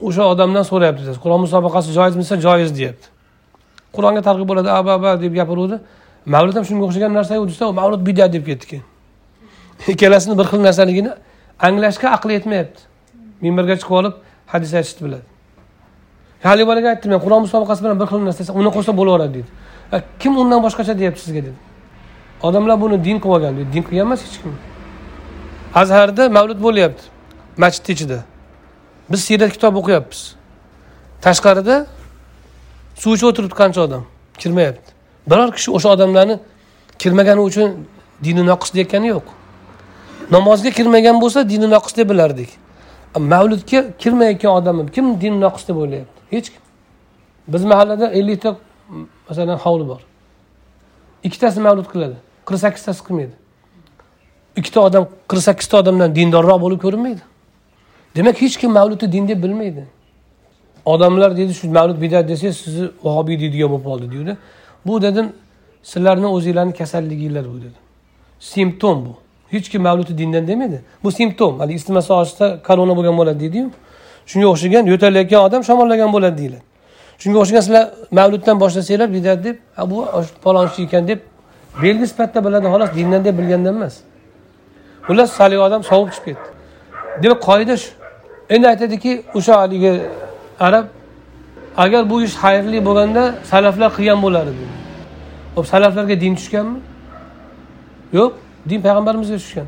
O'sha odamdan so'rayapti qur'on musobaqasi joizmi desa joiz deyapti. Qur'onga targ'ib bo'ladi aba aba deb gapiruvdi mavlud ham shunga o'xshagan narsa desa mavlud bidat deb ketdi keyin. Ikkalasini bir xil narsaligini anglashga aqli yetmayapti. Minbarga chiqib olib hadis aytishni biladi. Haligi bolaga aytdim men qur'on musobaqasi bilan bir xil narsa uni qo'shsa bo'laveradi deydi kim undan boshqacha deyapti sizga? dedi. Odamlar buni din qilib olgan deydi din qilgan emas hech kim. Azharda mavlud bo'lyapti masjidni ichida. Biz siyrat kitob o'qiyapmiz. Tashqarida suv ichib o'tiribdi qancha odam. Kirmayapti. Biror kishi o'sha odamlarni kirmagani uchun dini noqis deyotgani yo'q. Namozga kirmagan bo'lsa dini noqis deb bilardik. Mavludga kirmayotgan odamni kim din noqis deb o'ylayapti? Hech kim. Biz mahallada ellikta masalan hovli bor. Ikkitasi mavlud qiladi. Qirq sakkiztasi qilmaydi. Ikkita odam qirq sakkizta odamdan dindorroq bo'lib ko'rinmaydi. Demak hech kim mavludni din deb bilmaydi. Odamlar deydi shu mavlud bidat desangiz sizni vahobiy deydigan bo'lib qoldi deydi. Bu dedim sizlarni o'zinglarni kasalliginglar bu dedi simptom bu. Hech kim mavludi dindan demaydi bu simptom. Haligi isitmasi ochsa korona bo'lgan bo'ladi deydiyu. Shunga o'xshagan yo'talayotgan odam shamollagan bo'ladi deyiladi. Shunga o'xshagan sizlar mavluddan boshlasanglar bidat deb bu falonchi ekan deb belgi sifatida biladi xolos dindan deb bilgandan emas. Xullas haligi odam sovib chiqib ketdi. Demak qoida shu. Endi aytadiki o'sha haligi arab agar bu ish xayrli bo'lganda salaflar qilgan bo'lar edi hop salaflarga din tushganmi? Yo'q. Din payg'ambarimizga tushgan.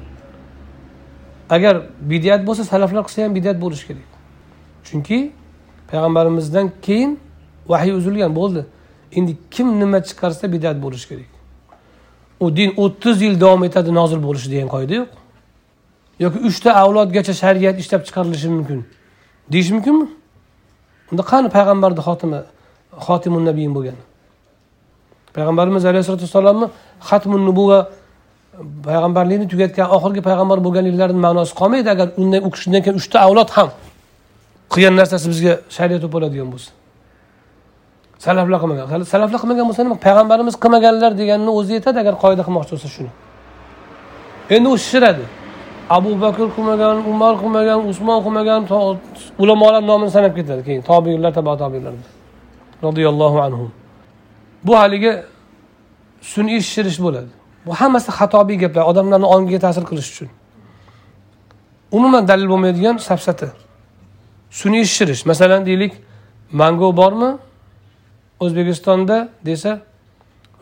Agar bidyat bo'lsa salaflar qilsa ham bidyat bo'lishi kerak. Chunki payg'ambarimizdan keyin vahiy uzilgan bo'ldi. Endi kim nima chiqarsa bidat bo'lishi kerak. U din o'ttiz yil davom etadi nozil bo'lishi degan qoida yo'q. Yoki uchta avlodgacha shariat ishlab chiqarilishi mumkin. Deyish mumkinmi? Unda qani payg'ambarni xotimi xotimun nabiyin bo'lgan? Payg'ambarimiz alayhissalotu vassalomni xatmun nubuva payg'ambarlikni tugatgan oxirgi payg'ambar bo'lganliklarini ma'nosi qolmaydi. Agar undan u kishidan keyin uchta avlod ham qilgan narsasi bizga shariat bo'lib bo'ladigan bo'lsa. Salaflar qilmagan. Salaflar qilmagan bo'lsa nima? Payg'ambarimiz qilmaganlar deganini o'zi yetadi agar qoida qilmoqchi bo'lsa shuni. Endi u shishiradi. Abu bakr qilmagan umar qilmagan usmon qilmagan ulamolar nomini sanab ketadi keyin. Tobiinlar taba tobiylar. Roziyallohu anhu bu haligi sun'iy shishirish bo'ladi. Bu hammasi xatobiy gaplar odamlarni ongiga ta'sir qilish uchun. Umuman dalil bo'lmaydigan safsata. Sun'iy shishirish masalan deylik mango bormi? O'zbekistonda desa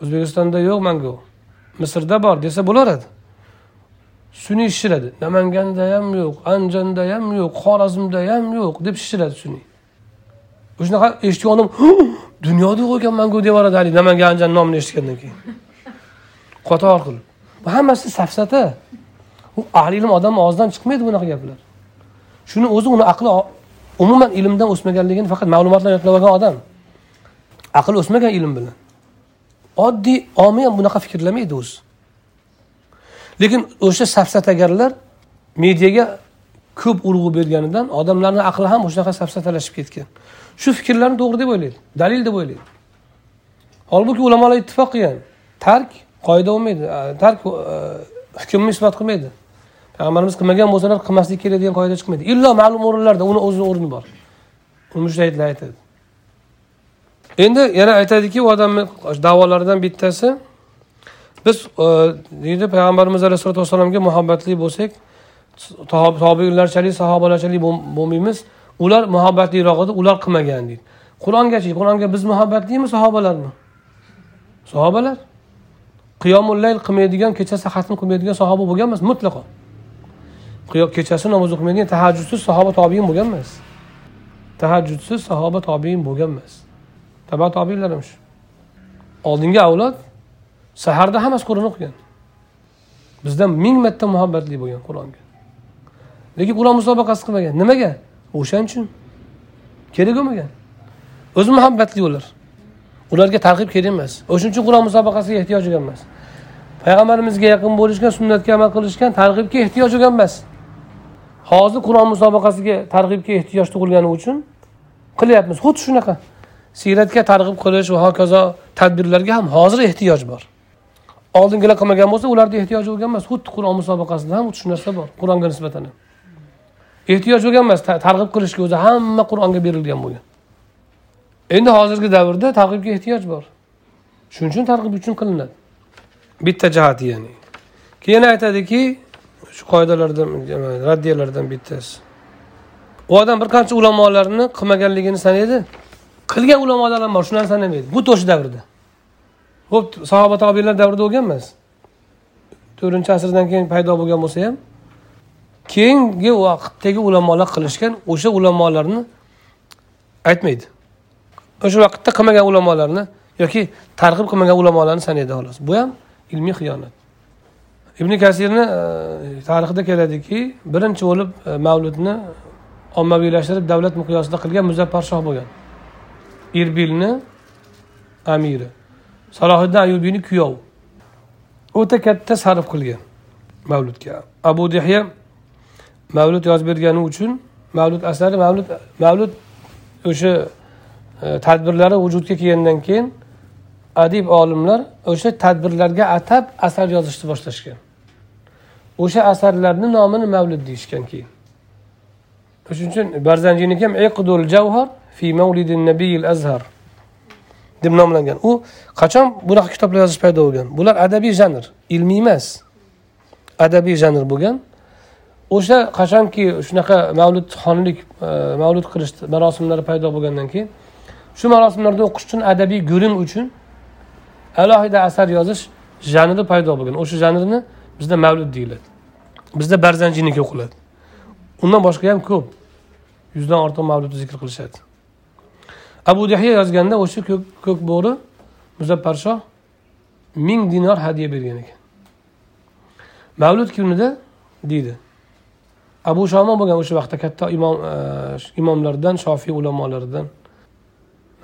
o'zbekistonda yo'q mango. Misrda bor desa bo'laveradi sun'iy shishiradi namanganda ham yo'q andijonda ham yo'q xorazmda ham yo'q deb shishiradi sun'iy. Shunaqa eshitgan odam dunyoda yo'q ekan mango deb yuboradi haligi namangan andijon nomini eshitgandan keyin. Qator qilib bu hammasi safsata. U ahli ilm odamni og'zidan chiqmaydi bunaqa gaplar. Shuni o'zi uni aqli umuman ilmdan o'smaganligini faqat ma'lumotlar yodlab olgan odam. Aql o'smagan ilm bilan. Oddiy omiy ham bunaqa fikrlamaydi o'zi. Lekin o'sha safsatagarlar mediaga ko'p urg'u berganidan odamlarni aqli ham o'shanaqa safsatalashib ketgan. Shu fikrlarni to'g'ri deb o'ylaydi dalil deb o'ylaydi. Holbuki ulamolar ittifoq qilgan. Tark qoida bo'lmaydi. Tark e, hukmni isbot qilmaydi. Payg'ambarimiz qilmagan bo'lsalar qilmaslik kerak degan qoida chiqmaydi. Illo ma'lum o'rinlarda uni o'zini o'rni bor. Mushtahidlar aytadi. Endi yana aytadiki u odamni davolaridan bittasi biz e, deydi payg'ambarimiz alayhisalotu vassalomga muhabbatli bo'lsak tobiylarchalik sahobalarchalik bo'lmaymiz. Ular muhabbatliroq edi ular qilmagan deydi. Qur'ongachi qur'onga biz muhabbatlimi sahobalarmi? Sahobalar. Qiyomullayl qilmaydigan kechasi xatm qilmaydigan sahoba bo'lgan emas mutlaqo. Kechasi namoz o'qimaydigan tahajjudsiz sahoba tobiin bo'lgan emas. Tahajjudsiz sahoba tobiin bo'lgan emas. Taba tobiinlar ham shu. Oldingi avlod saharda hammasi qur'on o'qigan. Bizdan ming marta muhabbatli bo'lgan qur'onga. Lekin qur'on musobaqasi qilmagan. Nimaga? O'shaning uchun. Kerak bo'lmagan. O'zi muhabbatli ular. Ularga targ'ib kerak emas. O'shaning uchun qur'on musobaqasiga ehtiyoj bo'lgan emas. Payg'ambarimizga yaqin bo'lishgan sunnatga amal qilishgan targ'ibga ehtiyoj bo'lgan emas. Hozir qur'on musobaqasiga targ'ibga ehtiyoj tug'ilgani uchun qilyapmiz. Xuddi shunaqa. Siyratga targ'ib qilish va hokazo tadbirlarga ham hozir ehtiyoj bor. Oldingilar qilmagan bo'lsa ularni ehtiyoji bo'lgan emas. Xuddi qur'on musobaqasida ham shu narsa bor qur'onga nisbatan. Ehtiyoj bo'lgan emas targ'ib qilishga o'zi hamma qur'onga berilgan bo'lgan. Endi hozirgi davrda targ'ibga ehtiyoj bor. Shuning uchun targ'ib uchun qilinadi. Bitta jihati ya'ni. Keyin aytadiki shu qoidalardan raddiyalardan bittasi. U odam bir qancha ulamolarni qilmaganligini sanaydi. Qilgan ulamolar ham bor shu narsani sanamaydi. Bu o'sha davrda. Ho'p sahoba tobiylar davrida bo'lgan emas to'rtinchi asrdan keyin paydo bo'lgan bo'lsa ham keyingi vaqtdagi ulamolar qilishgan o'sha ulamolarni aytmaydi. O'sha vaqtda qilmagan ulamolarni yoki targ'ib qilmagan ulamolarni sanaydi xolos. Bu ham ilmiy xiyonat. Ibn kasirni e, tarixida keladiki birinchi bo'lib e, mavludni ommaviylashtirib davlat miqyosida qilgan muzaffar shoh bo'lgan. Irbilni amiri. Salohiddin ayubiyni kuyovi o'ta katta sarf qilgan mavludga. Abu dehya mavlud yozib bergani uchun mavlud asari mavlud mavlud o'sha e, tadbirlari vujudga kelgandan keyin adib olimlar o'sha tadbirlarga atab asar yozishni boshlashgan. O'sha asarlarni nomini mavlid deyishgan keyin. Shuning uchun barzanjiyniki ham iqdul javhar fi mavlidin nabiyil azhar deb nomlangan. U qachon bunaqa kitoblar yozish paydo bo'lgan? Bular adabiy janr ilmiy emas. Adabiy janr bo'lgan. O'sha qachonki shunaqa mavludxonlik xonlik e, mavlud qilish marosimlari paydo bo'lgandan keyin shu marosimlarda o'qish uchun adabiy gurim uchun alohida asar yozish janri paydo bo'lgan. O'sha janrni bizda mavlud deyiladi. Bizda barzanjiniki o'qiladi undan boshqa ham ko'p yuzdan ortiq mavludni zikr qilishadi. Abu dahiya yozganda o'sha ko'k bo'ri muzaffar shoh ming dinor hadya bergan ekan. Mavlud kunida deydi. Abu shoma bo'lgan o'sha vaqtda katta imom e, imomlardan shofiy ulamolaridan.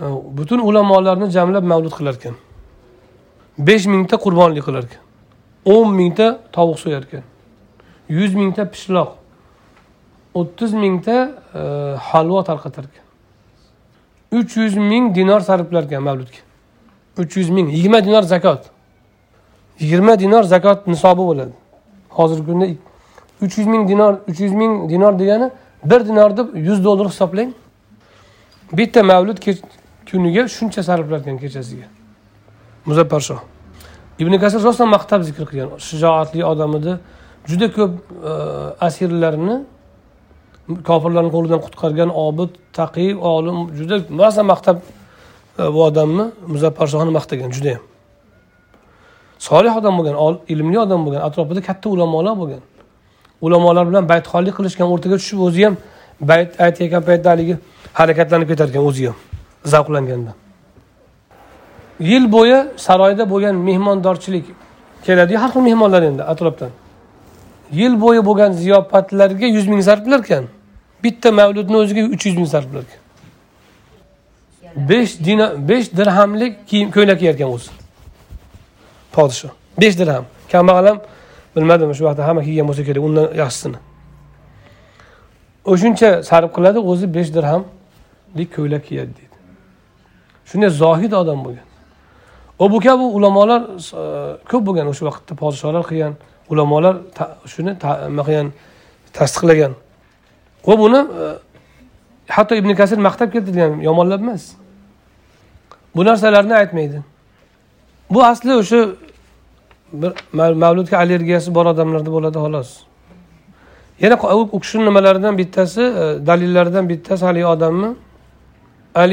E, butun ulamolarni jamlab mavlud qilar ekan besh mingta qurbonlik qilar ekan o'n mingta tovuq so'yar ekan yuz mingta pishloq. o'ttiz mingta e, halvo tarqatar ekan uch yuz ming dinor sarflar ekan mavludga uch yuz ming yigirma dinor zakot. yigirma dinor zakot nisobi bo'ladi. Hozirgi kunda uch yuz ming dinor uch yuz ming dinor degani bir dinor deb yuz dollar hisoblang. Bitta mavlud kuniga shuncha sarflar ekan kechasiga. Muzaffar shoh ibn kasir rostdan maqtab zikr qilgan. Shijoatli odam edi. Juda ko'p e, asirlarni kofirlarni qo'lidan qutqargan obid taqiy olim juda rosa maqtab e, bu odamni muzaffar shohni maqtagan judayam solih odam bo'lgan ilmli odam bo'lgan atrofida katta ulamolar bo'lgan. Ulamolar bilan baytxonlik qilishgan o'rtaga tushib o'zi ham bayt aytayotgan paytda haligi harakatlanib ketar ekan o'zi ham zavqlangandan. Yil bo'yi saroyda bo'lgan mehmondorchilik keladiyu har xil mehmonlar endi atrofdan. Yil bo'yi bo'lgan ziyofatlarga yuz ming sarflar ekan bitta mavludni o'ziga uch yuz ming sarflar ekan besh dina besh dirhamlik kiyim ko'ylak kiyarkan o'zi. Podshoh. Besh dirham. Kambag'al ham bilmadim shu vaqtda hamma kiygan bo'lsa kerak undan yaxshisini. O'shuncha sarf qiladi o'zi besh dirhamlik ko'ylak kiyadi deydi. Shunday zohid odam bo'lgan. Va bu kabi ulamolar e, ko'p bo'lgan o'sha vaqtda podsholar qilgan ulamolar shuni nima qilgan tasdiqlagan. Va buni e, hatto ibn kasir maqtab keltirgan yomonlab emas. Bu narsalarni aytmaydi. Bu asli o'sha bir mavludga allergiyasi bor odamlarda bo'ladi xolos. Yana u kishini nimalaridan bittasi e, dalillaridan bittasi haligi odamni al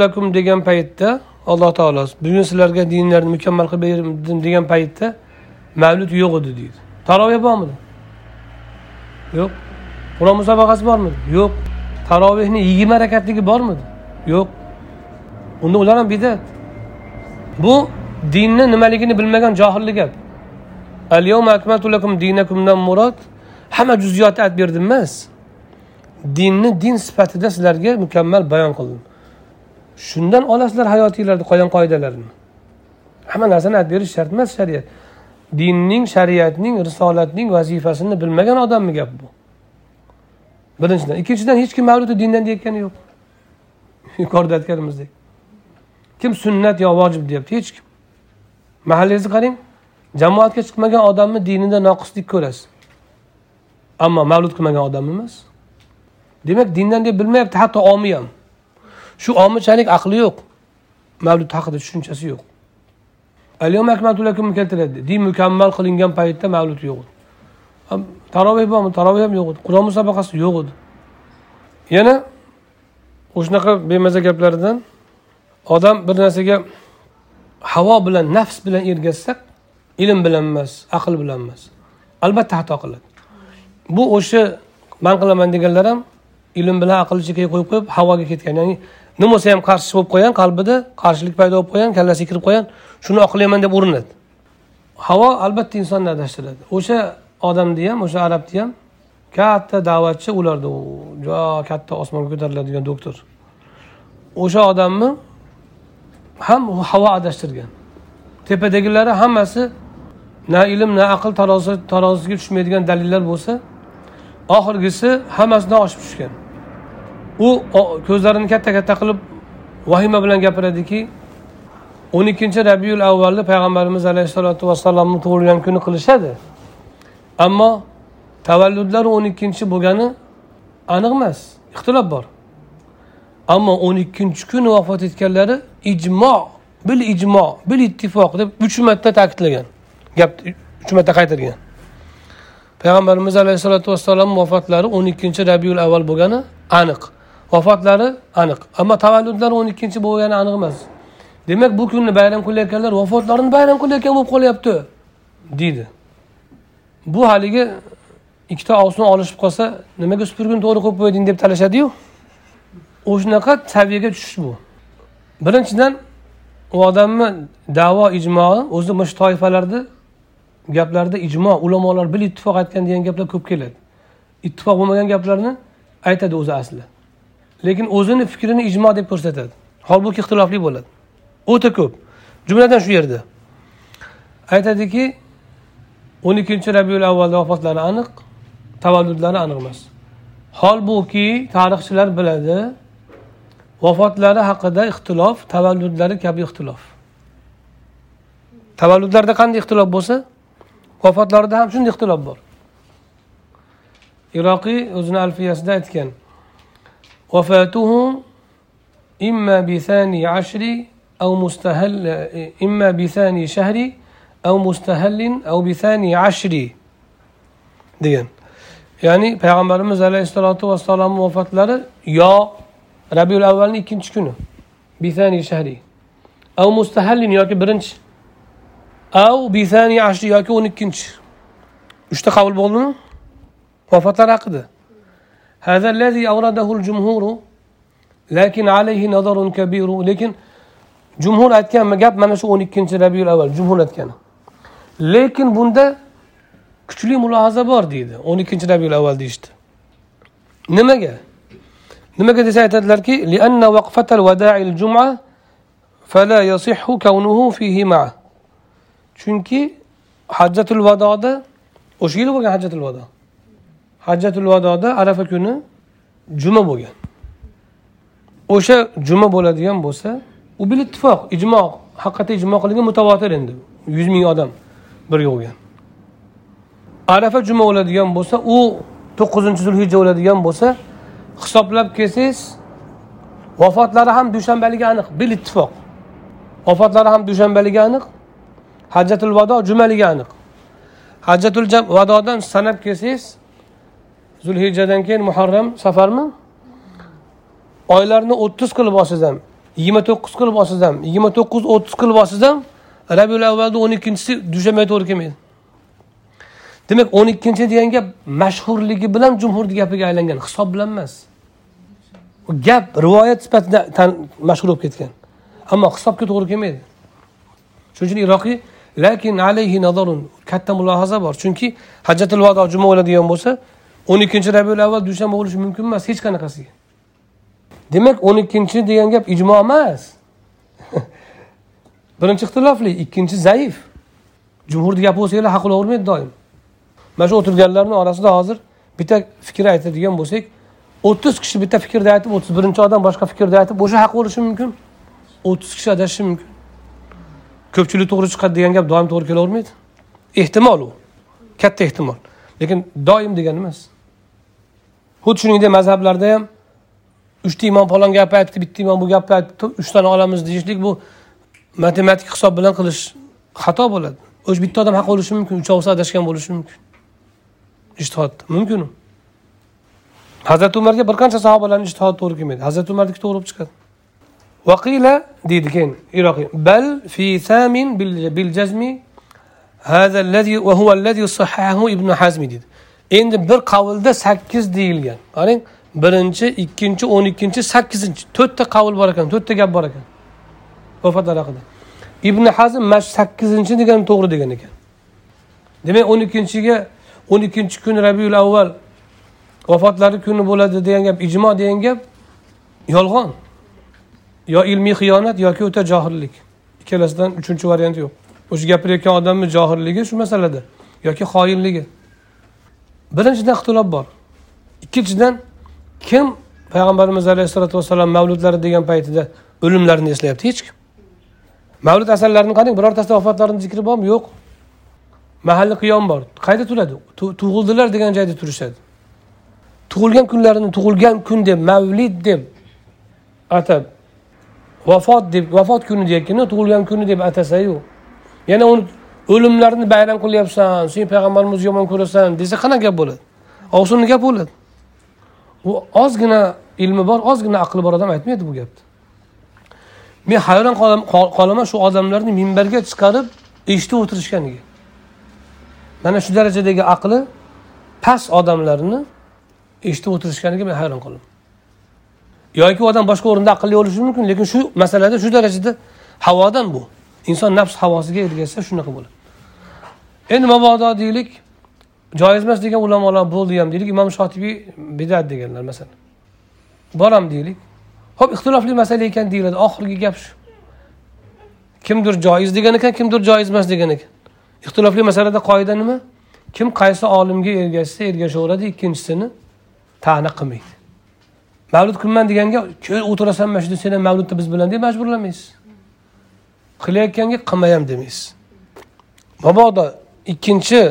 lakum degan paytda alloh taolo bugun sizlarga dinlarni mukammal qilib berdim degan paytda mavlud yo'q edi deydi. Taroveh bormidi? Yo'q. Qur'on musobaqasi bormidi? Yo'q. Tarovehni yigirma rakatligi bormidi? Yo'q. Unda ular ham bidat. Bu dinni nimaligini bilmagan johilli gap. Dinakumdan murod hamma juziyotni aytib berdim emas. Dinni din sifatida sizlarga mukammal bayon qildim. Shundan olasizlar hayotinglarni qolgan qoidalarni hamma narsani aytib berish shart emas shariat. Dinning shariatning risolatning vazifasini bilmagan odamni gap bu. Birinchidan. Ikkinchidan hech kim mavludi dindan deyayotgani yo'q. Yuqorida aytganimizdek. Kim sunnat yo vojib deyapti? Hech kim. Mahallangizni qarang. Jamoatga chiqmagan odamni dinida noqislik ko'rasiz. Ammo mavlud qilmagan odam emas. Demak dindan deb bilmayapti hatto omi ham shu omichalik aqli yo'q. Mavlud haqida tushunchasi yo'q. Keltiradi din mukammal qilingan paytda mavlud yo'q edi. Taroveh bormi? Taroveh ham yo'q edi. Qur'on musobaqasi yo'q edi. Yana o'shanaqa bemaza gaplardan odam bir narsaga havo bilan nafs bilan ergashsa ilm bilan emas aql bilan emas. Albatta xato qiladi. Bu o'sha man qilaman deganlar ham ilm bilan aqlni chekkaga qo'yib qo'yib havoga ketgan. Ya'ni nima bo'lsa ham qarshi bo'lib qolgan qalbida qarshilik paydo bo'lib qolgan kallasiga kirib qolgan shuni oqlayman deb urinadi. Havo albatta insonni adashtiradi. O'sha odamni ham o'sha arabni ham katta da'vatchi ularda u juda katta osmonga ko'tariladigan doktor. O'sha odamni ham havo adashtirgan. Tepadagilari hammasi na ilm na aql tarozi tarozisiga tushmaydigan dalillar bo'lsa oxirgisi hammasidan oshib tushgan. U ko'zlarini katta katta qilib vahima bilan gapiradiki o'n ikkinchi rabiul avvalni payg'ambarimiz alayhissalotu vassalomni tug'ilgan kuni qilishadi. Ammo tavalludlari o'n ikkinchi bo'lgani aniq emas ixtilof bor. Ammo o'n ikkinchi kuni vafot etganlari ijmo bil ijmo bil ittifoq deb uch marta ta'kidlagan gapni uch marta qaytargan. Payg'ambarimiz alayhissalotu vassalom vafotlari o'n ikkinchi rabiul avval bo'lgani aniq. Vafotlari aniq. Ammo tavalludlari o'n ikkinchi bo'lgani aniq emas. Demak bu kunni bayram qilayotganlar vafotlarini bayram qilayotgan bo'lib qolyapti deydi. Bu haligi ikkita og'zini olishib qolsa nimaga supurgini to'g'ri qo'yib qo'yding deb talashadiyu? O'shanaqa saviyaga tushish bu. Birinchidan u odamni davo ijmoi o'zi mana shu toifalarni gaplarida ijmo ulamolar bil ittifoq aytgan degan gaplar ko'p keladi. Ittifoq bo'lmagan gaplarni aytadi o'zi asli. Lekin o'zini fikrini ijmo deb ko'rsatadi. Holbuki ixtilofli bo'ladi. O'ta ko'p. Jumladan shu yerda. Aytadiki o'n ikkinchi rabiul avvalda vafotlari aniq tavalludlari aniq emas. Holbuki tarixchilar biladi vafotlari haqida ixtilof tavalludlari kabi ixtilof. Tavalludlarda qanday ixtilof bo'lsa vafotlarida ham shunday ixtilof bor. Iroqiy o'zini alfiyasida aytgan Vefatuhu imma bi thani aşri ev mustahel imma bi thani şehri ev mustahellin ev bi thani aşri diyen. Yani Peygamberimiz Aleyhisselatü Vesselam'ın vefatları ya Rabiül Evvel'in ikinci günü. Bi thani şehri. Ev mustahellin ya ki birinci. Ev bi thani aşri ya ki on ikinci. Üçte kabul bulunur. Vefatlar hakkıdır. هذا الذي أورده الجمهور لكن عليه نظر كبير. لكن جمهور أتكان ما جاب ما نشوفون كنت ربيع الأول جمهور أتكان لكن بندا كتلي ملاحظة بار ديدا أوني كنت ربيع الأول ديشت. نمجا نمجا دي سايت لركي لأن وقفة الوداع الجمعة فلا يصح كونه فيه معه. شنكي حجة الوداع ده أشيله حجة الوداع. Hajjatul vadoda arafa kuni juma bo'lgan. O'sha juma bo'ladigan bo'lsa u bil ittifoq ijmo haqiqatda ijmo qilingan mutavotir endi. Yuz ming odam birga bo'lgan. Arafa juma bo'ladigan bo'lsa u to'qqizinchi zulhijja bo'ladigan bo'lsa hisoblab kelsangiz vafotlari ham dushanbaligi aniq bil ittifoq. Vafotlari ham dushanbaligi aniq hajjatul vado jumaligi aniq. Hajjatul vadodan sanab kelsangiz zulhijjadan keyin muharram safarmi? Oylarni o'ttiz qilib olsangiz ham yigirma to'qqiz qilib olsangiz ham yigirma to'qqiz o'ttiz qilib olsangiz ham rabiul avvalni o'n ikkinchisi dushanbaga to'g'ri kelmaydi. Demak o'n ikkinchi degan gap mashhurligi bilan jumhurni gapiga aylangan hisob bilan emas. Gap rivoyat sifatida mashhur bo'lib ketgan. Ammo hisobga to'g'ri kelmaydi. Shuning uchun iroqiy lakin alayhi nazarun katta mulohaza bor. Chunki hajjatul vado juma bo'ladigan bo'lsa o'n ikkinchi rabiul avval dushanba bo'lishi mumkin emas hech qanaqasiga demak o'n ikkinchi degan gap ijmo emas. Birinchi ixtilofli ikkinchi zaif. Jumhurni gapi bo'lsanglar haq bo'lavermaydi doim. Mana shu o'tirganlarni orasida hozir bitta fikr aytadigan bo'lsak o'ttiz kishi bitta fikrda aytib o'ttiz birinchi odam boshqa fikrda aytib o'sha haq bo'lishi mumkin. O'ttiz kishi adashishi mumkin. Ko'pchilik to'g'ri chiqadi degan gap doim to'g'ri kelavermaydi. Ehtimol u. Katta ehtimol. Lekin doim degani emas. xuddi shuningdek mazhablarda ham uchta imom falon gapni aytdi bitta imom bu gapni aytdi uchtani olamiz deyishlik bu matematik hisob bilan qilish xato bo'ladi o'sha bitta odam haq bo'lishi mumkin uchovsi adashgan bo'lishi mumkin ishtihod mumkin u hazrati umarga bir qancha sahobalarni ishtihod to'g'ri kelmaydi hazrati umarniki to'g'ri bo'lib chiqadi vaqila deydi keyin iroqiy bal fi samin bil jazmi هذا الذي وهو الذي صححه ابن حزم deydi endi bir qavlda sakkiz deyilgan. Qarang birinchi ikkinchi o'n ikkinchi sakkizinchi. To'rtta qavl bor ekan to'rtta gap bor ekan. Vafatlar haqida. Ibn hazm mana shu sakkizinchi degan to'g'ri degan ekan. Demak o'n ikkinchiga o'n ikkinchi kun rabiul avval vafotlari kuni bo'ladi degan gap ijmo degan gap yolg'on. Yo ilmiy xiyonat yoki o'ta johillik. Ikkalasidan uchinchi variant yo'q. O'sha gapirayotgan odamni johilligi shu masalada yoki xoinligi. Birinchidan ixtilof bor. Ikkinchidan kim payg'ambarimiz alayhissalotu vassalom mavludlari degan paytida o'limlarini eslayapti? Hech kim. Mavlud asarlarini qarang birortasida vafotlarini zikri bormi? Yo'q. Mahalli qiyom bor. Qayerda turadi? Tug'ildilar degan joyda turishadi. Tug'ilgan kunlarini tug'ilgan kun deb mavlid deb atab vafot deb vafot kuni deyotganda tug'ilgan kuni deb atasayu. Yana uni o'limlarni bayram qilyapsan sen payg'ambarimizni yomon ko'rasan desa qanaqa gap bo'ladi? Ovsinni gap bo'ladi. U ozgina ilmi bor ozgina aqli bor odam aytmaydi bu gapni. Men hayron qolaman shu odamlarni minbarga chiqarib eshitib o'tirishganiga. Mana shu darajadagi aqli past odamlarni eshitib o'tirishganiga men hayron qolaman. Yoki u odam boshqa o'rinda aqlli bo'lishi mumkin lekin shu masalada shu darajada havodan bu. Inson nafs havosiga ergashsa shunaqa bo'ladi. Endi mabodo deylik? Joiz emas degan ulamolar bo'ldi ham deylik imom shotibiy bidat deganlar masalan. Boram deylik ho'p ixtilofli masala ekan deyiladi oxirgi gap shu. Kimdir joiz degan ekan kimdir joiz emas degan ekan. Ixtilofli masalada qoida nima? Kim qaysi olimga ergashsa ergashaveradi ikkinchisini ta'na qilmaydi. Mavlud qilman deganga kel o'tirasan mana shu yerda sen ham mavludda biz bilan deb majburlamaysiz. Qilayotganga qilma ham demaysiz. Mabodo ikkinchi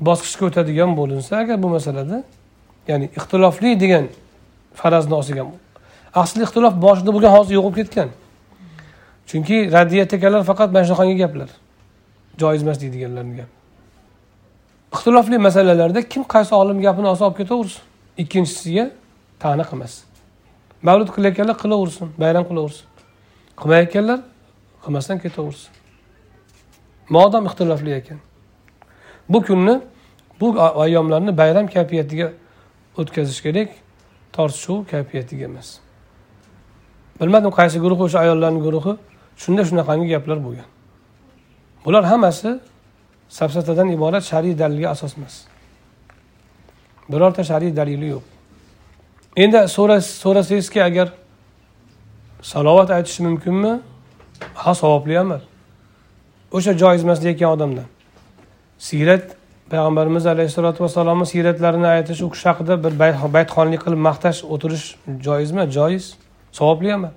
bosqichga o'tadigan bo'linsa agar bu masalada ya'ni ixtilofli degan farazni olsak asli ixtilof boshida bo'lgan hozir yo'qolib ketgan. Chunki radiyat ekanlar faqat mana shunaqangi gaplar joiz emas deydiganlarni gapi ixtilofli masalalarda kim qaysi olim gapini olsa olib ketaversin ikkinchisiga ta'na qilmas mavlud qilayotganlar qilaversin bayram qilaversin. Qilmayotganlar qilmasdan ketaversin. Modom ixtilofli ekan. Bu kunni bu ayyomlarni bayram kayfiyatiga o'tkazish kerak tortishuv kayfiyatiga emas. Bilmadim qaysi guruh o'sha ayollarni guruhi shunda shunaqangi gaplar bo'lgan. Bular hammasi safsatadan iborat shar'iy dalilga asos emas. Birorta shar'iy dalili yo'q. Endi so'rasangizki agar salovat aytish mumkinmi? Ha savobli amal. O'sha joiz emas deyotgan odamdan. Siyrat payg'ambarimiz alayhissalotu vassalomni siyratlarini aytish u kishi haqida bir baytxonlik qilib maqtash o'tirish joizmi? Joiz. Savobli amal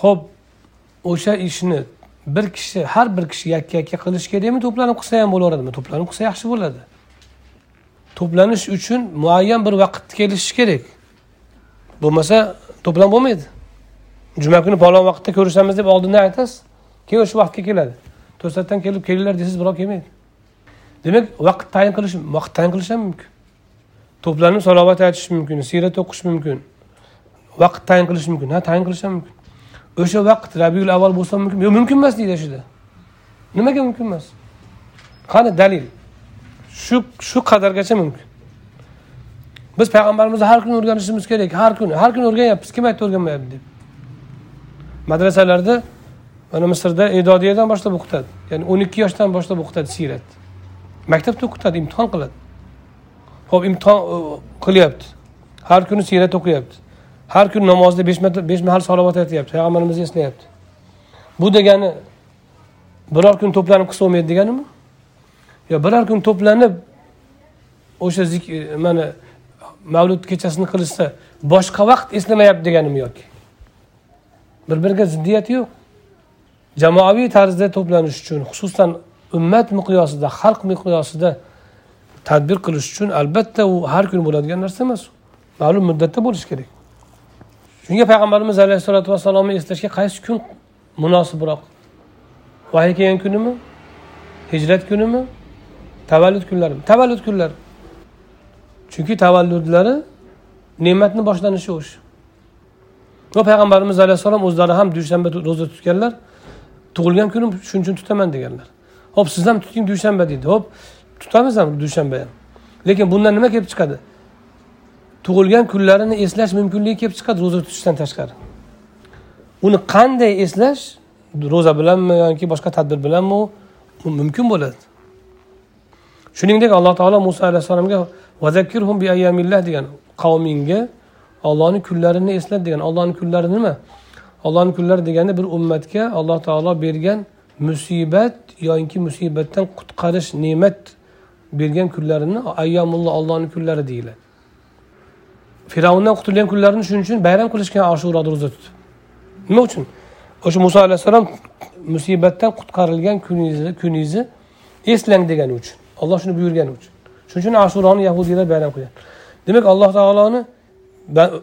ho'p o'sha ishni bir kishi har bir kishi yakka yakka qilish kerakmi? To'planib qilsa ham bo'laveradimi? To'planib qilsa yaxshi bo'ladi. To'planish uchun muayyan bir vaqt kelishish kerak. Bo'lmasa to'plam bo'lmaydi. Juma kuni palon vaqtda ko'rishamiz deb oldindan aytasiz. Keyin o'sha vaqtga keladi. To'satdan kelib kelinglar desangiz birov kelmaydi. Demak vaqt tayin qilish vaqt tayin qilish ham mumkin. To'planib salovat aytish mumkin siyrat o'qish mumkin vaqt tayin qilish mumkin ha tayin qilish ham mumkin. O'sha vaqt rabiul avval bo'lsa mumkin. Yo'q mumkin emas deydi shunda nimaga mumkin emas? Qani dalil? Shu shu qadargacha mumkin. Biz payg'ambarimizni har kuni o'rganishimiz kerak har kuni har kuni o'rganyapmiz. Kim aytdi o'rganmayapti deb? Madrasalarda mana misrda edodiyadan boshlab o'qitadi. Ya'ni o'n ikki yoshdan boshlab o'qitadi siyrat. Maktabda o'qitadi imtihon qiladi. Ho'p imtihon e, qilyapti. Har kuni siyrat o'qiyapti. Har kuni namozda besh besh mahal salovat aytyapti payg'ambarimizni eslayapti. Bu degani biror kun to'planib qilsa bo'lmaydi deganimi? Yo biror kun to'planib o'sha e, mana mavlud kechasini qilishsa boshqa vaqt eslamayapti deganimi yoki? Bir biriga ziddiyati yo'q. Jamoaviy tarzda to'planish uchun xususan ummat miqyosida xalq miqyosida tadbir qilish uchun albatta u har kuni bo'ladigan narsa emas. Ma'lum muddatda bo'lishi kerak. Shunga payg'ambarimiz alayhissalotu vassalomni eslashga qaysi kun munosibroq vahiy kelgan kunimi? Hijrat kunimi? Tavallud kunlarimi? Tavallud kunlari. Chunki tavalludlari ne'matni boshlanishi o'sha va payg'ambarimiz alayhissalom o'zlari ham dushanba ro'za tutganlar. Tug'ilgan kunim shuning uchun tutaman deganlar. Ho'p siz ham tuting dushanba deydi. Ho'p tutamiz ham dushanba ham. Lekin bundan nima kelib chiqadi? Tug'ilgan kunlarini eslash mumkinligi kelib chiqadi ro'za tutishdan tashqari. Uni qanday eslash ro'za bilanmi yoki boshqa tadbir bilanmi u mumkin bo'ladi. Shuningdek alloh taolo muso alayhissalomga degan qavmingga ollohni kunlarini eslat degan. Ollohni kunlari nima? Ollohni kunlari degani bir ummatga alloh taolo bergan musibat yoki musibatdan qutqarish ne'mat bergan kunlarini ayyomulloh ollohni kunlari deyiladi. Fir'avndan qutulgan kunlarini shuning uchun bayram qilishgan oshuroda ro'za tutib nima uchun? O'sha muso alayhissalom musibatdan qutqarilgan kuningizni kuningizni eslang degani uchun olloh shuni buyurgani uchun. Shuning uchun ashuroni yahudiylar bayram qilgan. Demak alloh taoloni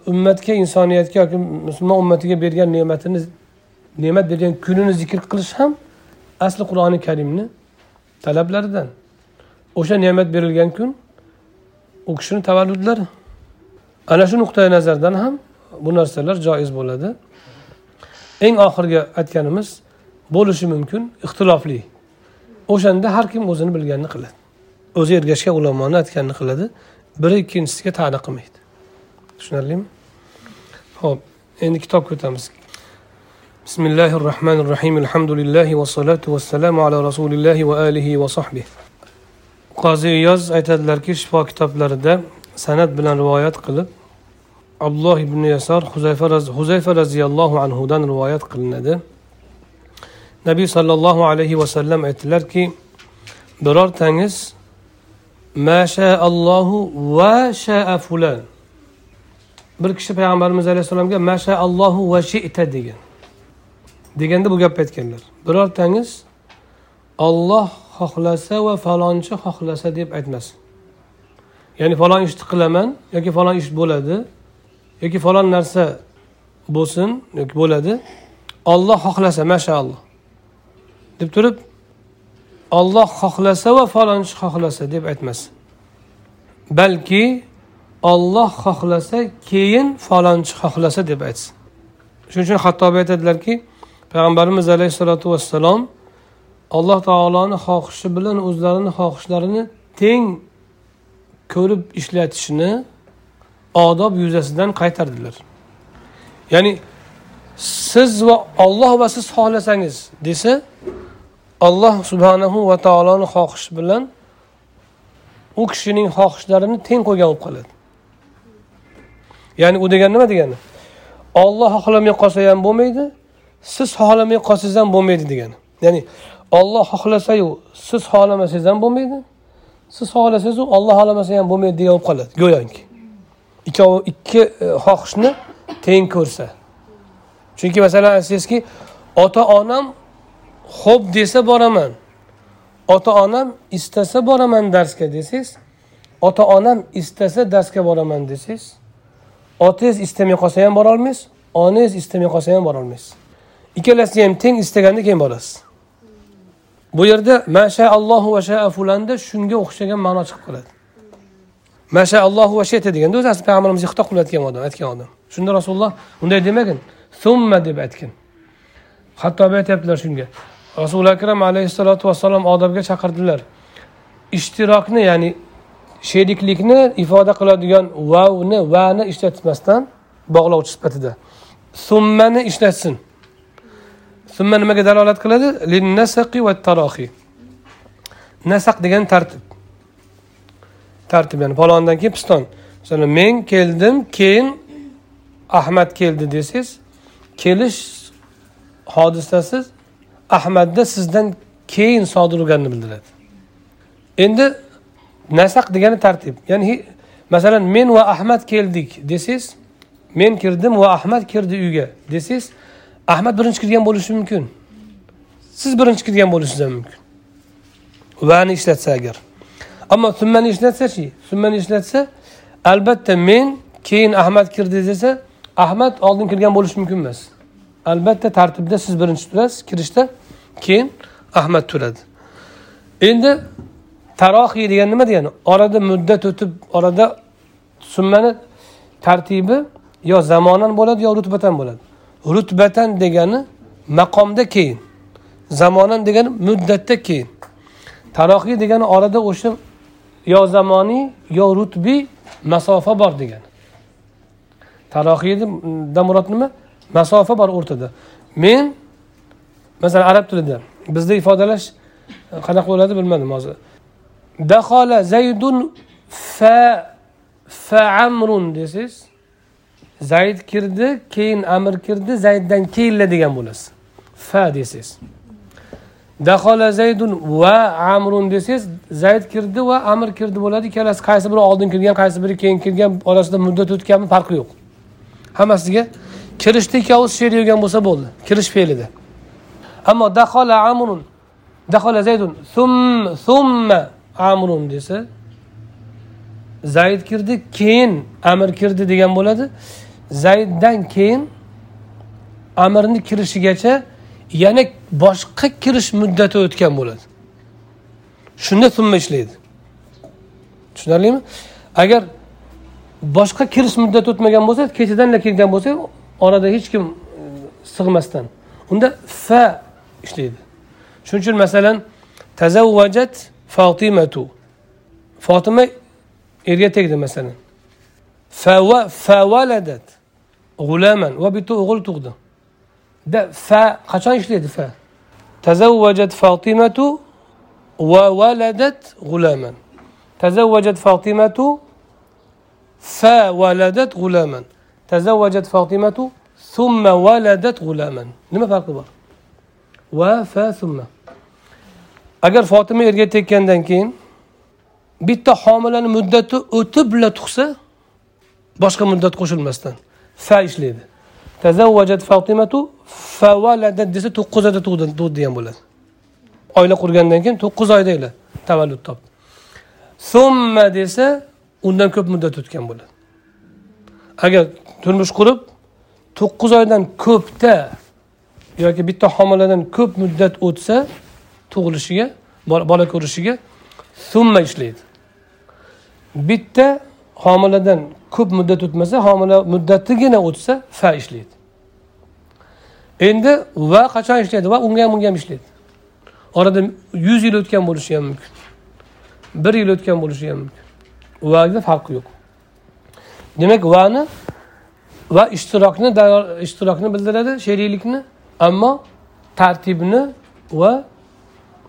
ummatga insoniyatga yoki musulmon ummatiga bergan ne'matini ne'mat bergan kunini zikr qilish ham asli qur'oni karimni talablaridan. O'sha ne'mat berilgan kun u kishini tavalludlari. Ana shu nuqtai nazardan ham bu narsalar joiz bo'ladi. Eng oxirgi aytganimiz bo'lishi mumkin ixtilofli. O'shanda har kim o'zini bilganini qiladi. O'zi ergashgan ulamoni aytganini qiladi. Biri ikkinchisiga ta'na qilmaydi. tushunarlimi? Ho'p endi kitobga o'tamiz bismillahi rohmanir rohim alhamdulillahi vassalatu vassalamu ala rasulillahi va alihi va sohbih qozi iyoz aytadilarki shifo kitoblarida san'at bilan rivoyat qilib abdulloh ibn yasor huzayfa huzayfa roziyallohu anhudan rivoyat qilinadi. Nabiy sollallohu alayhi vasallam aytdilarki birortangiz ma shaallohu va shaa fulan. Bir kishi payg'ambarimiz alayhissalomga mashaallohu va shita degan. Deganda bu gapni aytganlar. Birortangiz olloh xohlasa va falonchi xohlasa deb aytmasin. Ya'ni falon ishni qilaman yoki falon ish bo'ladi yoki falon narsa bo'lsin yoki bo'ladi olloh xohlasa mashaalloh deb turib olloh xohlasa va falonchi xohlasa deb aytmasin. Balki olloh xohlasa keyin falonchi xohlasa deb aytsin. Shuning uchun hattobiy aytadilarki payg'ambarimiz alayhissalotu vassalom alloh taoloni xohishi bilan o'zlarini xohishlarini teng ko'rib ishlatishni odob yuzasidan qaytardilar. Ya'ni siz va olloh va siz xohlasangiz desa alloh subhanahu va taoloni xohishi bilan u kishining xohishlarini teng qo'ygan bo'lib qoladi. Ya'ni u degani nima degani? Olloh xohlamay qolsa ham bo'lmaydi siz xohlamay qolsangiz ham bo'lmaydi degani. Ya'ni olloh xohlasayu siz xohlamasangiz ham bo'lmaydi siz xohlasangizu olloh xohlamasa ham bo'lmaydi degan bo'lib qoladi go'yoki. Ikkovi ikki e, xohishni teng ko'rsa. Chunki masalan aytsangizki ota onam ho'p desa boraman ota onam istasa boraman darsga desangiz ota onam istasa darsga boraman desangiz otangiz istamay qolsa ham borolmaysiz onangiz istamay qolsa ham borolmaysiz ikkalasi ham teng istaganda keyin borasiz. Bu yerda masha allohu va shaa fulanda shunga o'xshagan ma'no chiqib qoladi. Masha allohu va sheta deganda o'zi asli payg'ambarimizga xitob qilayotgan odam aytgan odam. Shunda rasululloh unday demagin summa deb aytgan hattobi aytyaptilar shunga. Rasuli akram alayhissalotu vassalom odobga chaqirdilar. Ishtirokni ya'ni sheriklikni ifoda qiladigan vavni vani ishlatmasdan bog'lovchi sifatida. Summani ishlatsin. Summa nimaga dalolat qiladi? Linnasaqi va tarohi nasaq degan tartib. Tartib ya'ni palondan keyin piston. Masalan men keldim keyin ahmad keldi desangiz kelish hodisasi ahmadda sizdan keyin sodir bo'lganini bildiradi. Endi nasaq degani tartib. Ya'ni masalan men va ahmad keldik desangiz men kirdim va ahmad kirdi uyga desangiz ahmad birinchi kirgan bo'lishi mumkin. Siz birinchi kirgan bo'lishingiz ham mumkin. Vani ishlatsa agar. Ammo summani ishlatsachi summani ishlatsa albatta men keyin ahmad kirdi desa ahmad oldin kirgan bo'lishi mumkin emas. Albatta tartibda siz birinchi turasiz kirishda keyin ahmad turadi. Endi tarohiy degan nima degani? Orada muddat o'tib orada summani tartibi yo zamonan bo'ladi yo rutbatan bo'ladi. Rutbatan degani maqomda keyin zamonan degani muddatda keyin. Tarohiy degani orada o'sha yo zamoniy yo rutbiy masofa bor degani. Tarohiyda murod nima? Masofa bor o'rtada. Men masalan arab tilida bizda ifodalash qanaqa bo'ladi bilmadim hozir. Dahola zaydun fa fa amrun desangiz zayd kirdi keyin amir kirdi zayddan keyinla degan bo'lasiz. Fa desangiz dahola zaydun va amrun desangiz zayd kirdi va amir kirdi bo'ladi. Ikkalasi qaysi biri oldin kirgan qaysi biri keyin kirgan orasida muddat o'tganmi farqi yo'q. Hammasiga kirishda ikkovsi she'r yurgan bo'lsa bo'ldi. Kirish fe'lida. Ammo dahola amrun dahola zaydun sum summa amrun desa zayd kirdi keyin amir kirdi degan bo'ladi. Zayddan keyin amirni kirishigacha yana boshqa kirish muddati o'tgan bo'ladi. Shunda summa ishlaydi. Tushunarlimi? Agar boshqa kirish muddati o'tmagan bo'lsa kechadanla kirgan bo'lsa orada hech kim e, sig'masdan. Unda fa ishlaydi. Shuning uchun masalan tazavvajat fotimatu fotima erga tegdi masalan favaladat g'ulaman va bitta o'g'il tug'di da fa qachon ishlaydi fa tazavvajat fotimatu va valadat g'ulaman tazavvajat fotimatu fa valadat g'ulaman tazavvajat fotimatu summa valadat g'ulaman nima farqi bor va fa summa agar fotima erga tekkandan keyin bitta homilani muddati o'tibla tug'sa boshqa muddat qo'shilmasdan. Fa ishlaydi. Tazavvajat fotimatu favaladat desa to'qqiz oyda tug'di degan bo'ladi. Oila qurgandan keyin to'qqiz oyda tavallud topdi summa desa undan ko'p muddat o'tgan bo'ladi. Agar turmush qurib to'qqiz oydan ko'pda yoki bitta homiladan ko'p muddat o'tsa tug'ilishiga bola ko'rishiga summa ishlaydi. Bitta homiladan ko'p muddat o'tmasa homila muddatigina o'tsa fa ishlaydi. Endi va qachon ishlaydi? Va unga ham bunga ham ishlaydi. Orada yuz yil o'tgan bo'lishi ham mumkin. Bir yil o'tgan bo'lishi ham mumkin. Vaga farqi yo'q. Demak vani va ishtirokni ishtirokni bildiradi sheriklikni ammo tartibni va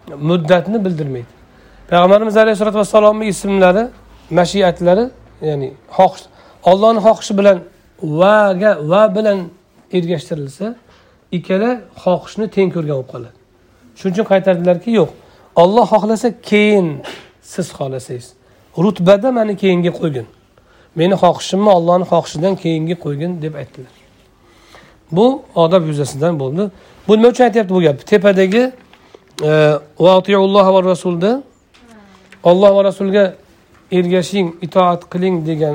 muddatni bildirmaydi. Payg'ambarimiz alayhissalotu vassalomni ismlari mashiatlari ya'ni xohish ollohni xohishi bilan vaga va bilan ergashtirilsa ikkala xohishni teng ko'rgan bo'lib qoladi. Shuning uchun qaytardilarki yo'q olloh xohlasa keyin siz xohlasangiz. Rutbada mani keyinga qo'ygin. Meni xohishimni ollohni xohishidan keyingi qo'ygin deb aytdilar. Bu odob yuzasidan bo'ldi. Bu nima uchun aytyapti bu gapni tepadagi e, va rasulda olloh va rasulga ergashing itoat qiling degan